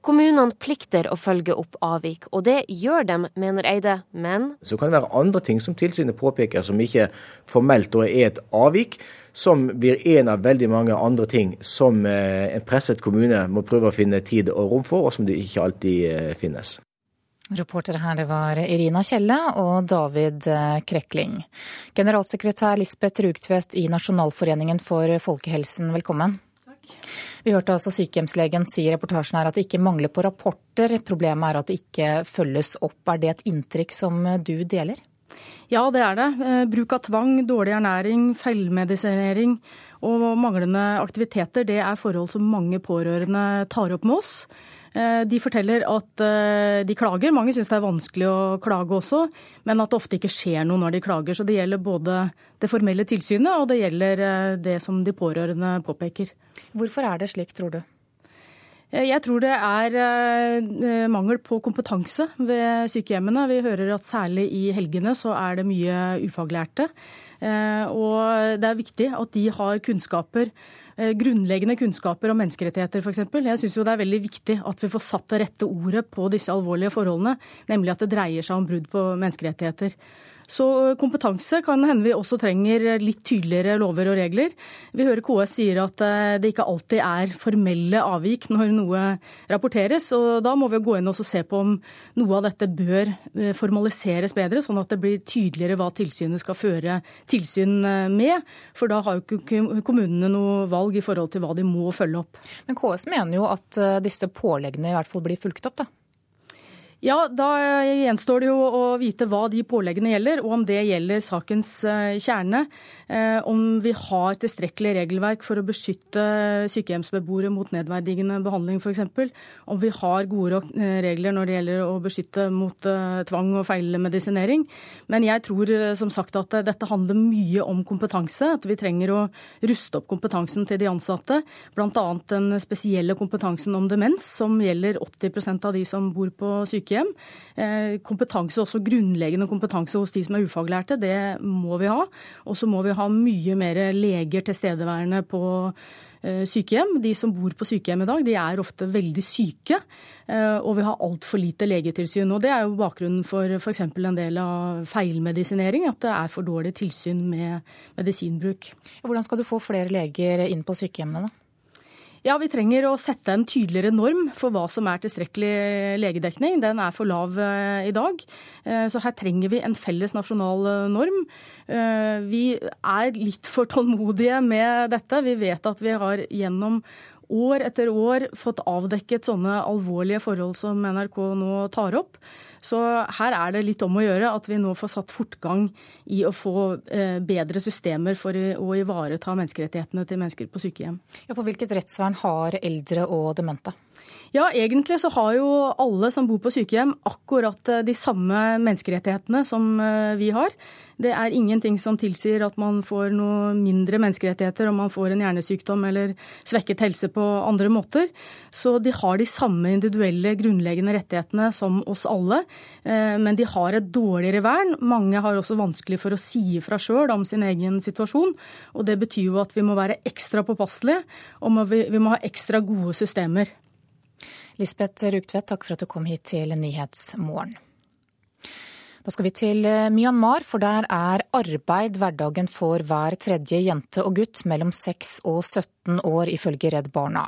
Kommunene plikter å følge opp avvik, og det gjør dem, mener Eide, men Så kan det være andre ting som tilsynet påpeker som ikke formelt er et avvik, som blir en av veldig mange andre ting som eh, en presset kommune må prøve å finne tid og rom for, og som det ikke alltid eh, finnes. Reportere her det var Irina Kjelle og David eh, Krekling. Generalsekretær Lisbeth Rugtvedt i Nasjonalforeningen for folkehelsen, velkommen. Takk. Vi hørte altså sykehjemslegen si i reportasjen her at det ikke mangler på rapporter. Problemet er at det ikke følges opp. Er det et inntrykk som du deler? Ja, det er det. Eh, bruk av tvang, dårlig ernæring, feilmedisinering og manglende aktiviteter det er forhold som mange pårørende tar opp med oss. Eh, de forteller at eh, de klager. Mange syns det er vanskelig å klage også, men at det ofte ikke skjer noe når de klager. Så det gjelder både det formelle tilsynet og det gjelder det som de pårørende påpeker. Hvorfor er det slik, tror du? Jeg tror det er mangel på kompetanse ved sykehjemmene. Vi hører at særlig i helgene så er det mye ufaglærte. Og det er viktig at de har kunnskaper grunnleggende kunnskaper om menneskerettigheter f.eks. Jeg syns det er veldig viktig at vi får satt det rette ordet på disse alvorlige forholdene, nemlig at det dreier seg om brudd på menneskerettigheter. Så kompetanse kan hende vi også trenger litt tydeligere lover og regler. Vi hører KS sier at det ikke alltid er formelle avvik når noe rapporteres. og Da må vi gå inn og se på om noe av dette bør formaliseres bedre, sånn at det blir tydeligere hva tilsynet skal føre tilsyn med. For da har jo ikke kommunene noe valg i forhold til hva de må følge opp. Men KS mener jo at disse påleggene i hvert fall blir fulgt opp, da? Ja, Da gjenstår det jo å vite hva de påleggene gjelder, og om det gjelder sakens eh, kjerne. Eh, om vi har tilstrekkelig regelverk for å beskytte sykehjemsbeboere mot nedverdigende behandling f.eks. Om vi har gode eh, regler når det gjelder å beskytte mot tvang og feilmedisinering. Men jeg tror som sagt at dette handler mye om kompetanse. At vi trenger å ruste opp kompetansen til de ansatte. Bl.a. den spesielle kompetansen om demens, som gjelder 80% av de som bor på sykehjem sykehjem. Eh, kompetanse, også grunnleggende kompetanse hos de som er ufaglærte, det må vi ha. Og så må vi ha mye mer leger tilstedeværende på eh, sykehjem. De som bor på sykehjem i dag, de er ofte veldig syke. Eh, og vi har altfor lite legetilsyn. Og det er jo bakgrunnen for f.eks. en del av feilmedisinering. At det er for dårlig tilsyn med medisinbruk. Hvordan skal du få flere leger inn på sykehjemmene, da? Ja, Vi trenger å sette en tydeligere norm for hva som er tilstrekkelig legedekning. Den er for lav eh, i dag. Eh, så her trenger vi en felles nasjonal eh, norm. Vi er litt for tålmodige med dette. Vi vet at vi har gjennom år etter år fått avdekket sånne alvorlige forhold som NRK nå tar opp. Så her er det litt om å gjøre at vi nå får satt fortgang i å få eh, bedre systemer for å ivareta menneskerettighetene til mennesker på sykehjem. Ja, for Hvilket rettsvern har eldre og demente? Ja, egentlig så har jo alle som bor på sykehjem akkurat eh, de samme menneskerettighetene som eh, vi har. Det er ingenting som tilsier at man får noe mindre menneskerettigheter om man får en hjernesykdom eller svekket helse på andre måter. Så de har de samme individuelle grunnleggende rettighetene som oss alle. Eh, men de har et dårligere vern. Mange har også vanskelig for å si ifra sjøl om sin egen situasjon. Og det betyr jo at vi må være ekstra påpasselige, og vi må ha ekstra gode systemer. Lisbeth Rugtvedt, takk for at du kom hit til Nyhetsmorgen. Da skal vi til eh, Myanmar, for der er arbeid hverdagen for hver tredje jente og gutt mellom 6 og 17 år, ifølge Redd Barna.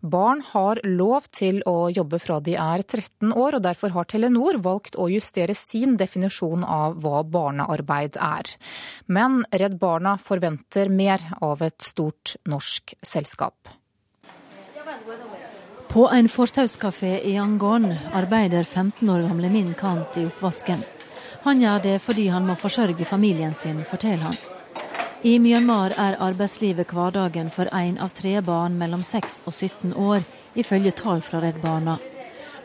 Barn har lov til å jobbe fra de er 13 år, og derfor har Telenor valgt å justere sin definisjon av hva barnearbeid er. Men Redd Barna forventer mer av et stort norsk selskap. På en fortauskafé i Yangon arbeider 15 år gamle Min Kant i oppvasken. Han gjør det fordi han må forsørge familien sin, forteller han. I Myanmar er arbeidslivet hverdagen for én av tre barn mellom 6 og 17 år, ifølge tall fra Redd Barna.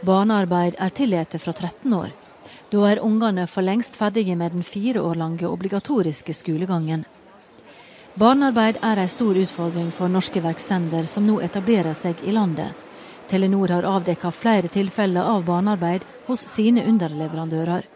Barnearbeid er tillatt fra 13 år. Da er ungene for lengst ferdige med den fire år lange obligatoriske skolegangen. Barnearbeid er en stor utfordring for norske virksomheter som nå etablerer seg i landet. Telenor har avdekka flere tilfeller av barnearbeid hos sine underleverandører.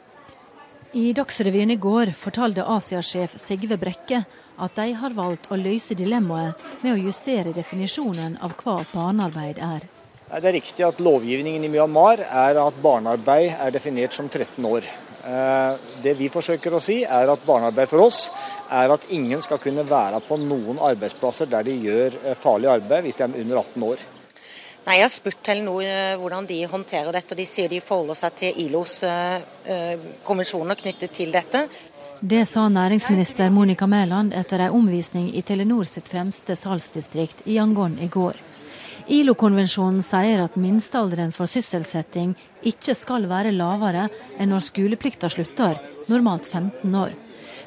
I Dagsrevyen i går fortalte Asiasjef Sigve Brekke at de har valgt å løse dilemmaet med å justere definisjonen av hva barnearbeid er. Det er riktig at lovgivningen i Myanmar er at barnearbeid er definert som 13 år. Eh, det vi forsøker å si, er at barnearbeid for oss er at ingen skal kunne være på noen arbeidsplasser der de gjør eh, farlig arbeid hvis de er under 18 år. Nei, Jeg har spurt Telenor eh, hvordan de håndterer dette. og De sier de forholder seg til ILOs uh, konvensjoner knyttet til dette. Det sa næringsminister Monica Mæland etter en omvisning i Telenor sitt fremste salgsdistrikt i Yangon i går. ILO-konvensjonen sier at minstealderen for sysselsetting ikke skal være lavere enn når skoleplikta slutter, normalt 15 år.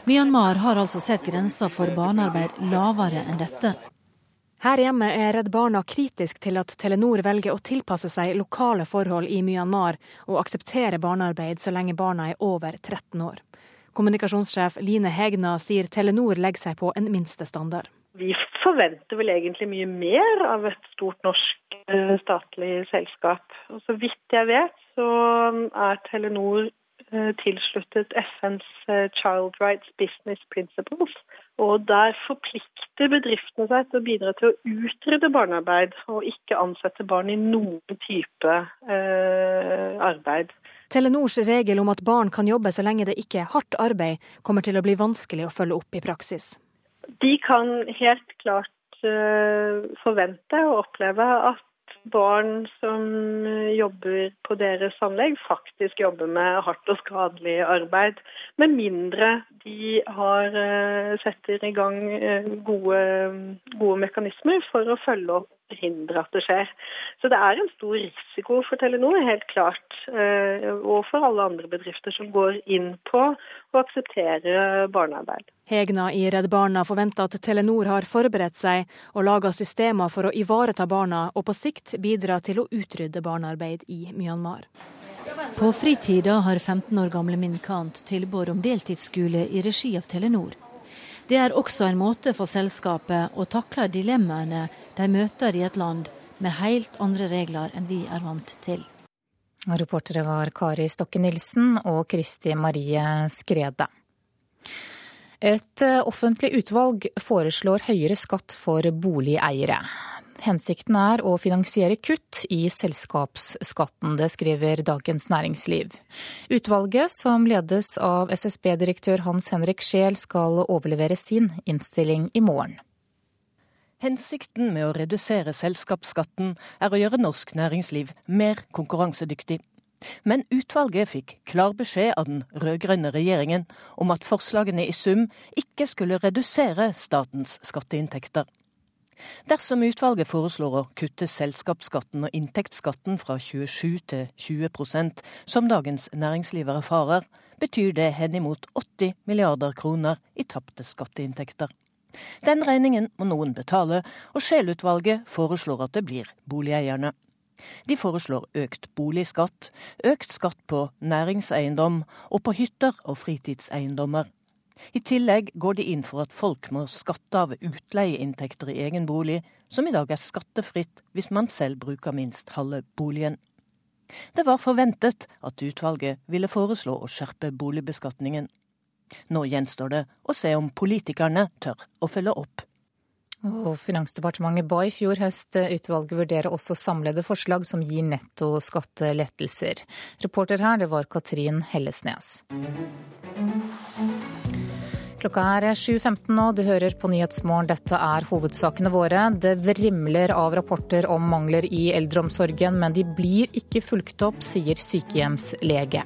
Myanmar har altså sett grensa for barnearbeid lavere enn dette. Her hjemme er Redd Barna kritisk til at Telenor velger å tilpasse seg lokale forhold i Myanmar og akseptere barnearbeid så lenge barna er over 13 år. Kommunikasjonssjef Line Hegna sier Telenor legger seg på en minstestandard. Vi forventer vel egentlig mye mer av et stort norsk eh, statlig selskap. Og så vidt jeg vet, så er Telenor eh, tilsluttet FNs eh, Child Rights Business Principles. Og der forplikter bedriftene seg til å bidra til å utrydde barnearbeid, og ikke ansette barn i noen type eh, arbeid. Telenors regel om at barn kan jobbe så lenge det ikke er hardt arbeid, kommer til å bli vanskelig å følge opp i praksis. De kan helt klart eh, forvente og oppleve at barn som jobber på deres anlegg, faktisk jobber med hardt og skadelig arbeid. Med mindre de har, uh, setter i gang uh, gode, gode mekanismer for å følge opp forhindre at det skjer. Så det er en stor risiko for Telenor, helt klart, eh, og for alle andre bedrifter som går inn på å akseptere barnearbeid. Hegna i Redd Barna forventer at Telenor har forberedt seg og laga systemer for å ivareta barna, og på sikt bidra til å utrydde barnearbeid i Myanmar. På fritida har 15 år gamle Min Kant tilbud om deltidsskole i regi av Telenor. Det er også en måte for selskapet å takle dilemmaene de møter i et land med helt andre regler enn vi er vant til. Reportere var Kari Stokke Nilsen og Kristi Marie Skrede. Et offentlig utvalg foreslår høyere skatt for boligeiere. Hensikten er å finansiere kutt i selskapsskatten, det skriver Dagens Næringsliv. Utvalget, som ledes av SSB-direktør Hans Henrik Scheel, skal overlevere sin innstilling i morgen. Hensikten med å redusere selskapsskatten er å gjøre norsk næringsliv mer konkurransedyktig. Men utvalget fikk klar beskjed av den rød-grønne regjeringen om at forslagene i sum ikke skulle redusere statens skatteinntekter. Dersom utvalget foreslår å kutte selskapsskatten og inntektsskatten fra 27 til 20% som Dagens Næringsliv erfarer, betyr det henimot 80 milliarder kroner i tapte skatteinntekter. Den regningen må noen betale, og Scheel-utvalget foreslår at det blir boligeierne. De foreslår økt boligskatt, økt skatt på næringseiendom og på hytter og fritidseiendommer. I tillegg går de inn for at folk må skatte av utleieinntekter i egen bolig, som i dag er skattefritt hvis man selv bruker minst halve boligen. Det var forventet at utvalget ville foreslå å skjerpe boligbeskatningen. Nå gjenstår det å se om politikerne tør å følge opp. Og Finansdepartementet ba i fjor høst utvalget vurdere også samlede forslag som gir netto skattelettelser. Reporter her, det var Katrin Hellesnes. Klokka er 7.15 nå, du hører på Nyhetsmorgen. Dette er hovedsakene våre. Det vrimler av rapporter om mangler i eldreomsorgen, men de blir ikke fulgt opp, sier sykehjemslege.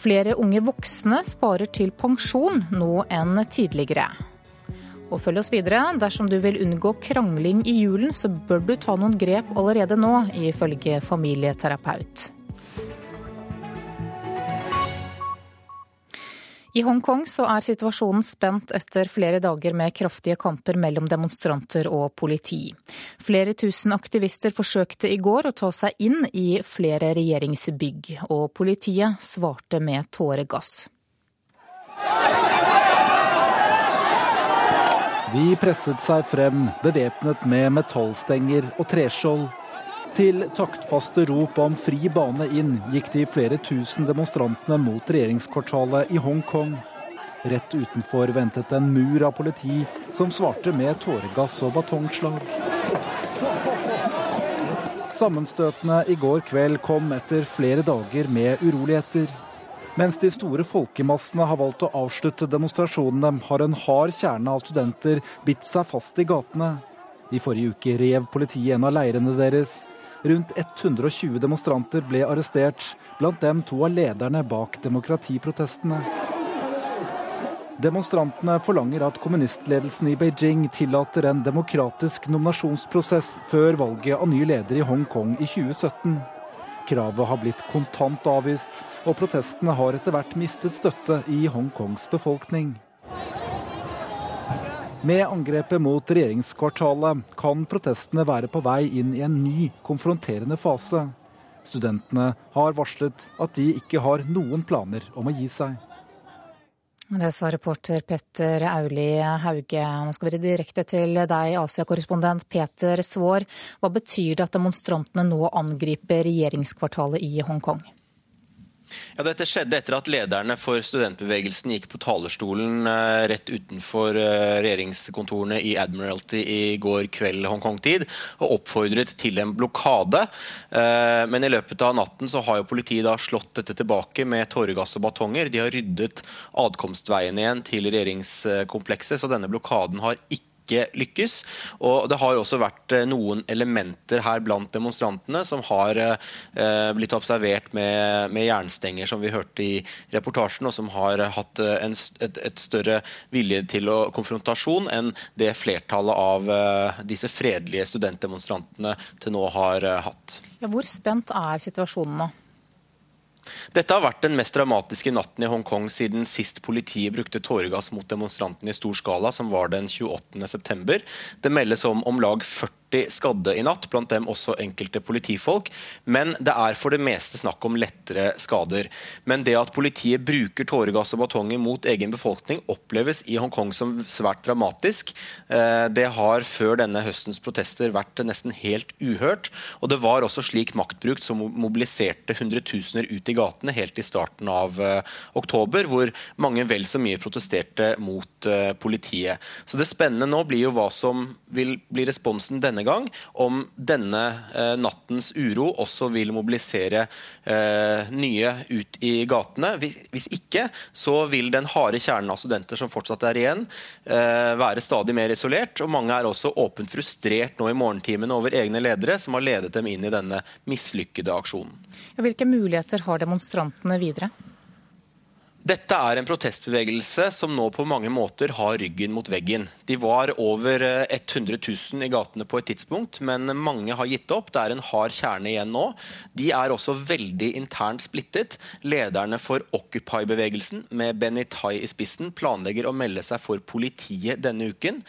Flere unge voksne sparer til pensjon nå enn tidligere. Og følg oss videre. Dersom du vil unngå krangling i julen, så bør du ta noen grep allerede nå, ifølge familieterapeut. I Hongkong så er situasjonen spent etter flere dager med kraftige kamper mellom demonstranter og politi. Flere tusen aktivister forsøkte i går å ta seg inn i flere regjeringsbygg, og politiet svarte med tåregass. De presset seg frem, bevæpnet med metallstenger og treskjold til taktfaste rop om fri bane inn gikk de flere tusen demonstrantene mot regjeringskvartalet i Hongkong. Rett utenfor ventet en mur av politi som svarte med tåregass og batongslag. Sammenstøtene i går kveld kom etter flere dager med uroligheter. Mens de store folkemassene har valgt å avslutte demonstrasjonene, har en hard kjerne av studenter bitt seg fast i gatene. I forrige uke rev politiet en av leirene deres. Rundt 120 demonstranter ble arrestert, blant dem to av lederne bak demokratiprotestene. Demonstrantene forlanger at kommunistledelsen i Beijing tillater en demokratisk nominasjonsprosess før valget av ny leder i Hongkong i 2017. Kravet har blitt kontant avvist, og protestene har etter hvert mistet støtte i Hongkongs befolkning. Med angrepet mot regjeringskvartalet kan protestene være på vei inn i en ny konfronterende fase. Studentene har varslet at de ikke har noen planer om å gi seg. Det sa reporter Petter Auli Hauge. Nå skal vi direkte til deg, Asia-korrespondent Peter Svaar. Hva betyr det at demonstrantene nå angriper regjeringskvartalet i Hongkong? Ja, Dette skjedde etter at lederne for studentbevegelsen gikk på talerstolen eh, rett utenfor eh, regjeringskontorene i Admiralty i går kveld Hongkong-tid og oppfordret til en blokade. Eh, men i løpet av natten så har jo politiet da slått dette tilbake med tåregass og batonger. De har ryddet adkomstveiene igjen til regjeringskomplekset, så denne blokaden har ikke ikke lykkes. Og det har også vært eh, noen elementer her blant demonstrantene som har eh, blitt observert med, med, jernstenger, som vi hørte i reportasjen, og som har hatt eh, en, et, et, større vilje til å, konfrontasjon enn det flertallet av disse fredelige studentdemonstrantene til nå har hatt. Ja, hvor spent er situasjonen nå? Dette har vært den mest dramatiske natten i Hongkong siden sist politiet brukte tåregass mot demonstrantene i stor skala, som var den 28.9. Det meldes om om lag 40 40 skadde i natt, blant dem også enkelte politifolk. Men det er for det meste snakk om lettere skader. Men det at politiet bruker tåregass og batonger mot egen befolkning, oppleves i Hongkong som svært dramatisk. Eh, det har før denne høstens protester vært nesten helt uhørt. Og det var også slik maktbruk som mobiliserte hundretusener ut i gatene helt i starten av eh, oktober, hvor mange vel så mye protesterte mot eh, politiet. Så det spennende nå blir jo hva som vil bli responsen denne denne gang om denne eh, nattens uro også vil mobilisere eh, nye ut i gatene. Hvis, ikke, så vil den harde kjernen av studenter som fortsatt er igjen, eh, være stadig mer isolert. Og mange er også åpent frustrert nå i morgentimene over egne ledere som har ledet dem inn i denne mislykkede aksjonen. Hvilke muligheter har demonstrantene videre? Dette er en protestbevegelse som nå på mange måter har ryggen mot veggen. De var over 100 eh, 000 i gatene på et tidspunkt, men mange har gitt opp. Det er en hard kjerne igjen nå. De er også veldig internt splittet. Lederne for Occupy-bevegelsen, med Benny Tai i spissen, planlegger å melde seg for politiet denne uken.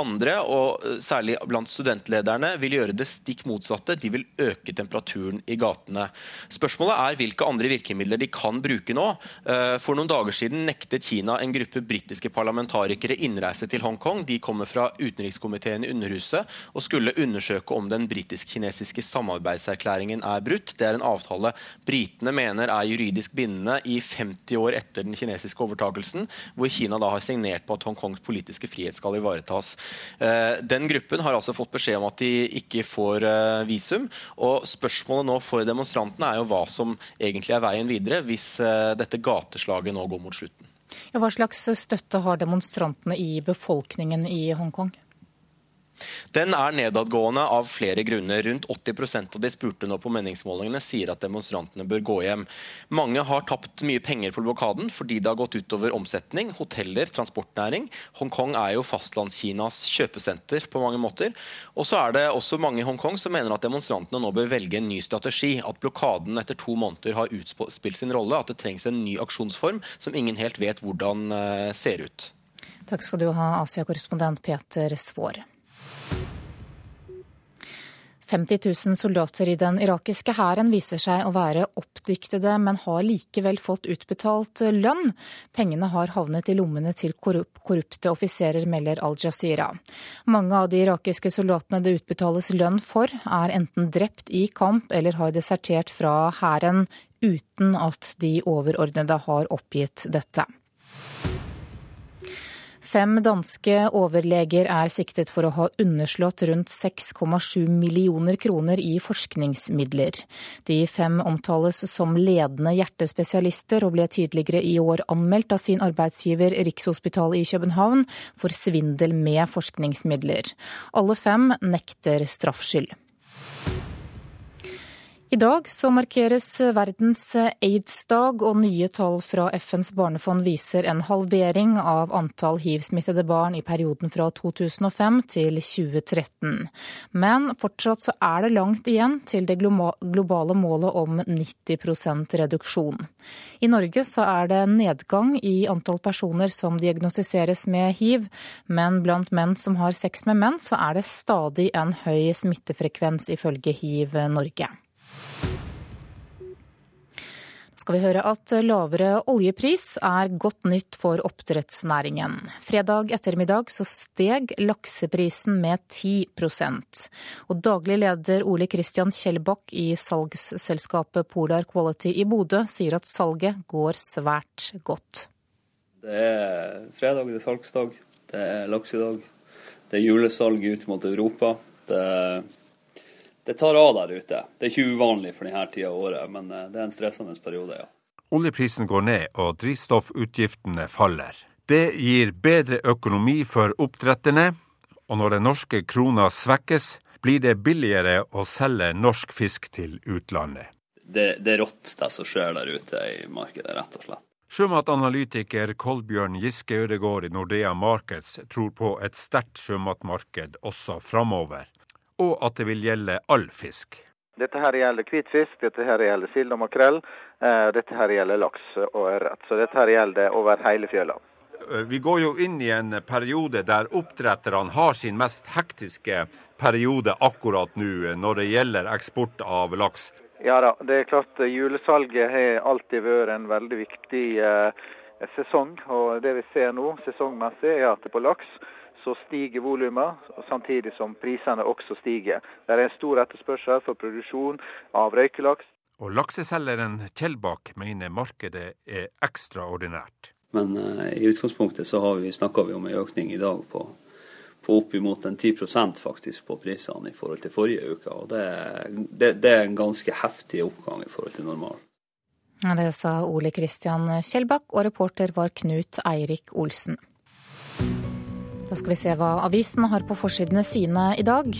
Andre, og eh, særlig blant studentlederne, vil gjøre det stikk motsatte. De vil øke temperaturen i gatene. Spørsmålet er hvilke andre virkemidler de kan bruke nå. Eh, for noen dager siden nektet Kina en gruppe britiske parlamentarikere innreise til Hongkong. De kommer fra utenrikskomiteen i Underhuset og skulle undersøke om den britisk-kinesiske samarbeidserklæringen er brutt. Det er en avtale britene mener er juridisk bindende i 50 år etter den kinesiske overtakelsen, hvor Kina da har signert på at Hongkongs politiske frihet skal ivaretas. Eh, den gruppen har altså fått beskjed om at de ikke får eh, visum. og Spørsmålet nå for demonstrantene er jo hva som egentlig er veien videre hvis eh, dette gateslaget nå går mot slutten. Hva slags støtte har demonstrantene i befolkningen i Hongkong? Den er nedadgående av flere grunner. Rundt 80% av de spurte nå på meningsmålingene sier at demonstrantene bør gå hjem. Mange har tapt mye penger på blokaden fordi det har gått utover omsetning, hoteller, transportnæring. Hongkong er jo fastlandskinas kjøpesenter på mange måter. Og så er det også mange i Hongkong som mener at demonstrantene nå bør velge en ny strategi. At blokaden etter to måneder har utspilt sin rolle. At det trengs en ny aksjonsform som ingen helt vet hvordan eh, ser ut. Takk skal du ha, Asia-korrespondent Peter Svaar. 50 000 soldater i den irakiske hæren viser seg å være oppdiktede, men har likevel fått utbetalt lønn. Pengene har havnet i lommene til korrupte offiserer, melder Al-Jazeera. Mange av de irakiske soldatene det utbetales lønn for, er enten drept i kamp eller har desertert fra hæren uten at de overordnede har oppgitt dette. Fem danske overleger er siktet for å ha underslått rundt 6,7 millioner kroner i forskningsmidler. De fem omtales som ledende hjertespesialister og ble tidligere i år anmeldt av sin arbeidsgiver Rikshospitalet i København for svindel med forskningsmidler. Alle fem nekter straffskyld. I dag så markeres verdens aids-dag, og nye tall fra FNs barnefond viser en halvering av antall hiv-smittede barn i perioden fra 2005 til 2013. Men fortsatt så er det langt igjen til det globale målet om 90% reduksjon. I Norge så er det nedgang i antall personer som diagnostiseres med hiv, men blant menn som har sex med menn, så er det stadig en høy smittefrekvens, ifølge Hiv Norge. Skal vi høre at lavere oljepris er godt nytt for oppdrettsnæringen. Fredag ettermiddag så steg lakseprisen med 10% Og Daglig leder Ole Kristian Kjellbakk i salgsselskapet Polar Quality i Bodø sier at salget går svært godt. Det er fredag, det er salgsdag, det er laksedag. Det er julesalg ut mot Europa. Det det tar av der ute. Det er ikke uvanlig for denne tida av året, men eh, det er en stressende periode, ja. Oljeprisen går ned og drivstoffutgiftene faller. Det gir bedre økonomi for oppdretterne, og når den norske krona svekkes, blir det billigere å selge norsk fisk til utlandet. Det, det er rått det som skjer der ute i markedet, rett og slett. Sjømatanalytiker Kolbjørn Giske Ødegård i Nordea Markets tror på et sterkt sjømatmarked også framover og at det vil gjelde all fisk. Dette her gjelder hvitfisk, dette her gjelder sild og makrell, eh, dette her gjelder laks og ørret. Så dette her gjelder over hele fjøla. Eh, vi går jo inn i en periode der oppdretterne har sin mest hektiske periode akkurat nå eh, når det gjelder eksport av laks. Ja da, det er klart julesalget har alltid vært en veldig viktig eh, sesong. Og det vi ser nå sesongmessig er at på laks så stiger volumene, samtidig som prisene også stiger. Det er en stor etterspørsel for produksjon av røykelaks. Og lakseselgeren Kjellbakk mener markedet er ekstraordinært. Men uh, i utgangspunktet så har vi, snakker vi om en økning i dag på, på oppimot en 10% faktisk på prisene i forhold til forrige uke. Og det, det, det er en ganske heftig oppgang i forhold til normalen. Det sa Ole Kristian Kjellbakk, og reporter var Knut Eirik Olsen. Da skal vi se hva avisen har på forsidene sine i dag.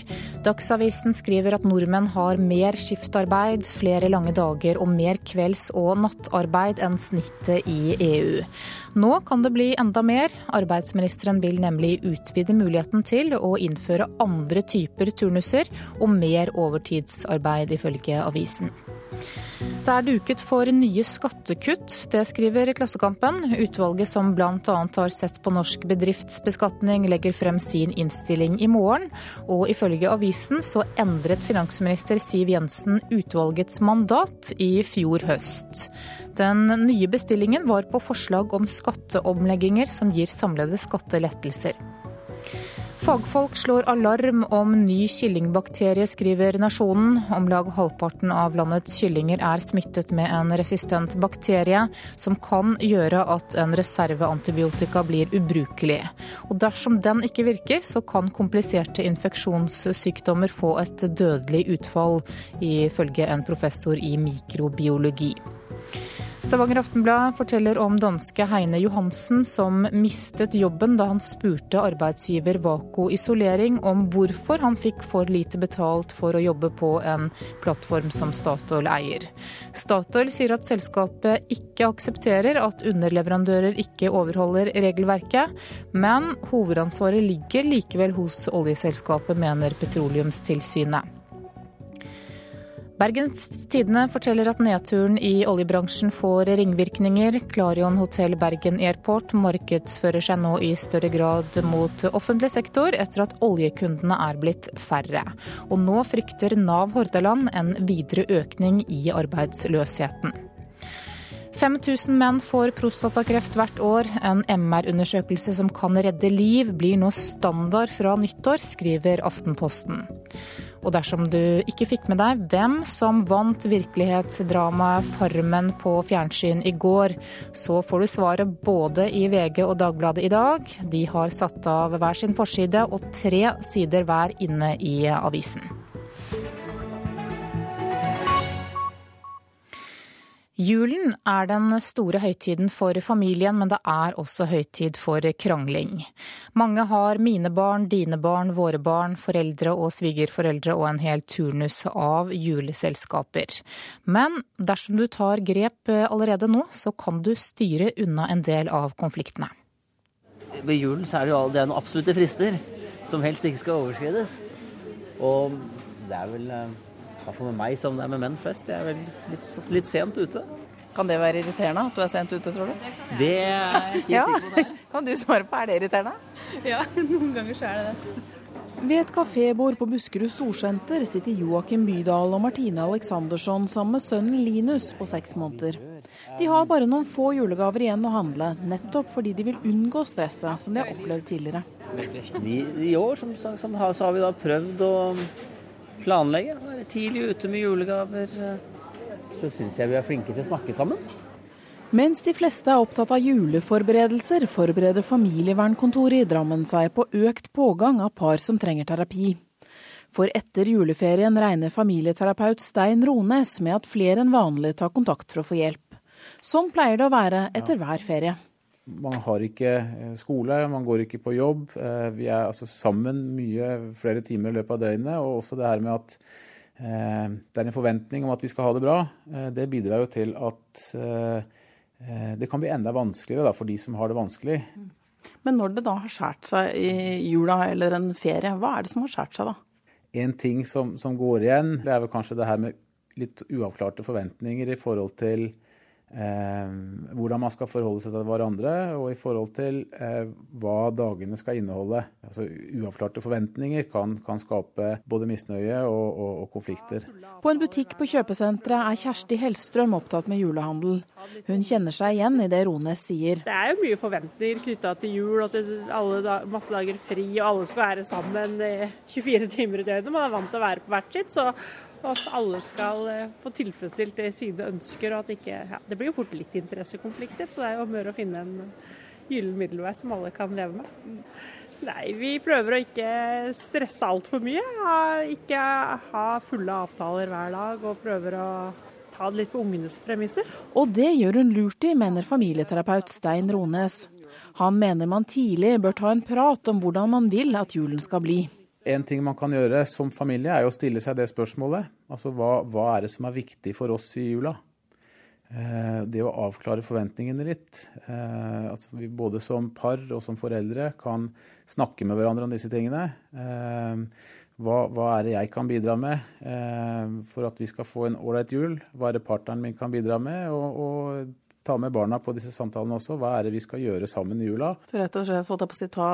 Dagsavisen skriver at nordmenn har mer skiftarbeid, flere lange dager og mer kvelds- og nattarbeid enn snittet i EU. Nå kan det bli enda mer. Arbeidsministeren vil nemlig utvide muligheten til å innføre andre typer turnuser og mer overtidsarbeid, ifølge avisen. Det er duket for nye skattekutt, det skriver Klassekampen. Utvalget som bl.a. har sett på norsk bedriftsbeskatning, legger frem sin innstilling i morgen. Og ifølge avisen så endret finansminister Siv Jensen utvalgets mandat i fjor høst. Den nye bestillingen var på forslag om skatteomlegginger som gir samlede skattelettelser. Fagfolk slår alarm om ny kyllingbakterie, skriver Nasjonen. Om lag halvparten av landets kyllinger er smittet med en resistent bakterie, som kan gjøre at en reserveantibiotika blir ubrukelig. Og dersom den ikke virker, så kan kompliserte infeksjonssykdommer få et dødelig utfall, ifølge en professor i mikrobiologi. Stavanger Aftenblad forteller om danske Heine Johansen som mistet jobben da han spurte arbeidsgiver Vako Isolering om hvorfor han fikk for lite betalt for å jobbe på en plattform som Statoil eier. Statoil sier at selskapet ikke aksepterer at underleverandører ikke overholder regelverket, men hovedansvaret ligger likevel hos oljeselskapet, mener Petroleumstilsynet. Bergens Tidende forteller at nedturen i oljebransjen får ringvirkninger. Klarion hotell Bergen Airport markedsfører seg nå i større grad mot offentlig sektor etter at oljekundene er blitt færre. Og nå frykter Nav Hordaland en videre økning i arbeidsløsheten. 5000 menn får prostatakreft hvert år. En MR-undersøkelse som kan redde liv, blir nå standard fra nyttår, skriver Aftenposten. Og dersom du ikke fikk med deg hvem som vant virkelighetsdramaet Farmen på fjernsyn i går, så får du svaret både i VG og Dagbladet i dag. De har satt av hver sin forside og tre sider hver inne i avisen. Julen er den store høytiden for familien, men det er også høytid for krangling. Mange har mine barn, dine barn, våre barn, foreldre og svigerforeldre og en hel turnus av juleselskaper. Men dersom du tar grep allerede nå, så kan du styre unna en del av konfliktene. Ved julen så er det jo det er noen absolutte frister som helst ikke skal overskrides. Og det er vel hvert med meg som det er med menn flest. Jeg er vel litt, litt, sent ute. Kan det være irriterende at du er sent ute, tror du? Det er jeg ja. sikker på det Kan du svare på, er det irriterende? Ja, noen ganger så er det det. Ved et kafébord på Buskerud Storsenter sitter Joakim Bydal og Martine Aleksandersson sammen med sønnen Linus på seks måneder. De har bare noen få julegaver igjen å handle, nettopp fordi de vil unngå stresset som de har opplevd tidligere. I, i år som, som har, så har vi da prøvd å planlegge. Være tidlig ute med julegaver. Så syns jeg vi er flinke til å snakke sammen. Mens de fleste er opptatt av juleforberedelser, forbereder familievernkontoret i Drammen seg på økt pågang av par som trenger terapi. For etter juleferien regner familieterapeut Stein Rones med at flere enn vanlig tar kontakt for å få hjelp. Sånn pleier det å være etter hver ferie. Man har ikke eh, skole, man går ikke på jobb. Eh, vi er altså sammen mye flere timer i løpet av døgnet. Og også det her med at eh, det er en forventning om at vi skal ha det bra, det bidrar jo til at det kan bli enda vanskeligere for de som har det vanskelig. Men når det da har skåret seg i jula eller en ferie, hva er det som har skåret seg da? En ting som, som, går igjen, det er vel kanskje det her med litt uavklarte forventninger i forhold til hvordan man skal forholde seg til hverandre, og i forhold til eh, hva dagene skal inneholde. Altså, uavklarte forventninger kan, kan skape både misnøye og, og, og, konflikter. På en butikk på kjøpesenteret er Kjersti Hellstrøm opptatt med julehandel. Hun kjenner seg igjen i det Rones sier. Det er jo mye forventninger knytta til jul og til alle da, masse dager fri, og alle skal være sammen 24 timer i døgnet. Man er vant til å være på hvert sitt. så og at alle skal eh, få tilfredsstilt sine ønsker. og at ikke, ja, Det blir jo fort litt interessekonflikter, så det er jo om å finne en gyllen middelvei som alle kan leve med. Nei, vi prøver å ikke stresse altfor mye. Ikke ha fulle avtaler hver dag, og prøver å ta det litt på ungenes premisser. Og det gjør hun lurt i, mener familieterapeut Stein Rones. Han mener man tidlig bør ta en prat om hvordan man vil at julen skal bli. En ting man kan gjøre som familie, er å stille seg det spørsmålet. Altså hva, hva er det som er viktig for oss i jula? Eh, det å avklare forventningene litt. Eh, altså vi både som par og som foreldre kan snakke med hverandre om disse tingene. Eh, hva, hva, er det jeg kan bidra med for at vi skal få en ålreit jul? Hva er det partneren min kan bidra med? Og, og, ta med barna på disse samtalene også. Hva er det vi skal gjøre sammen i jula? Så rett og slett så på å si, ta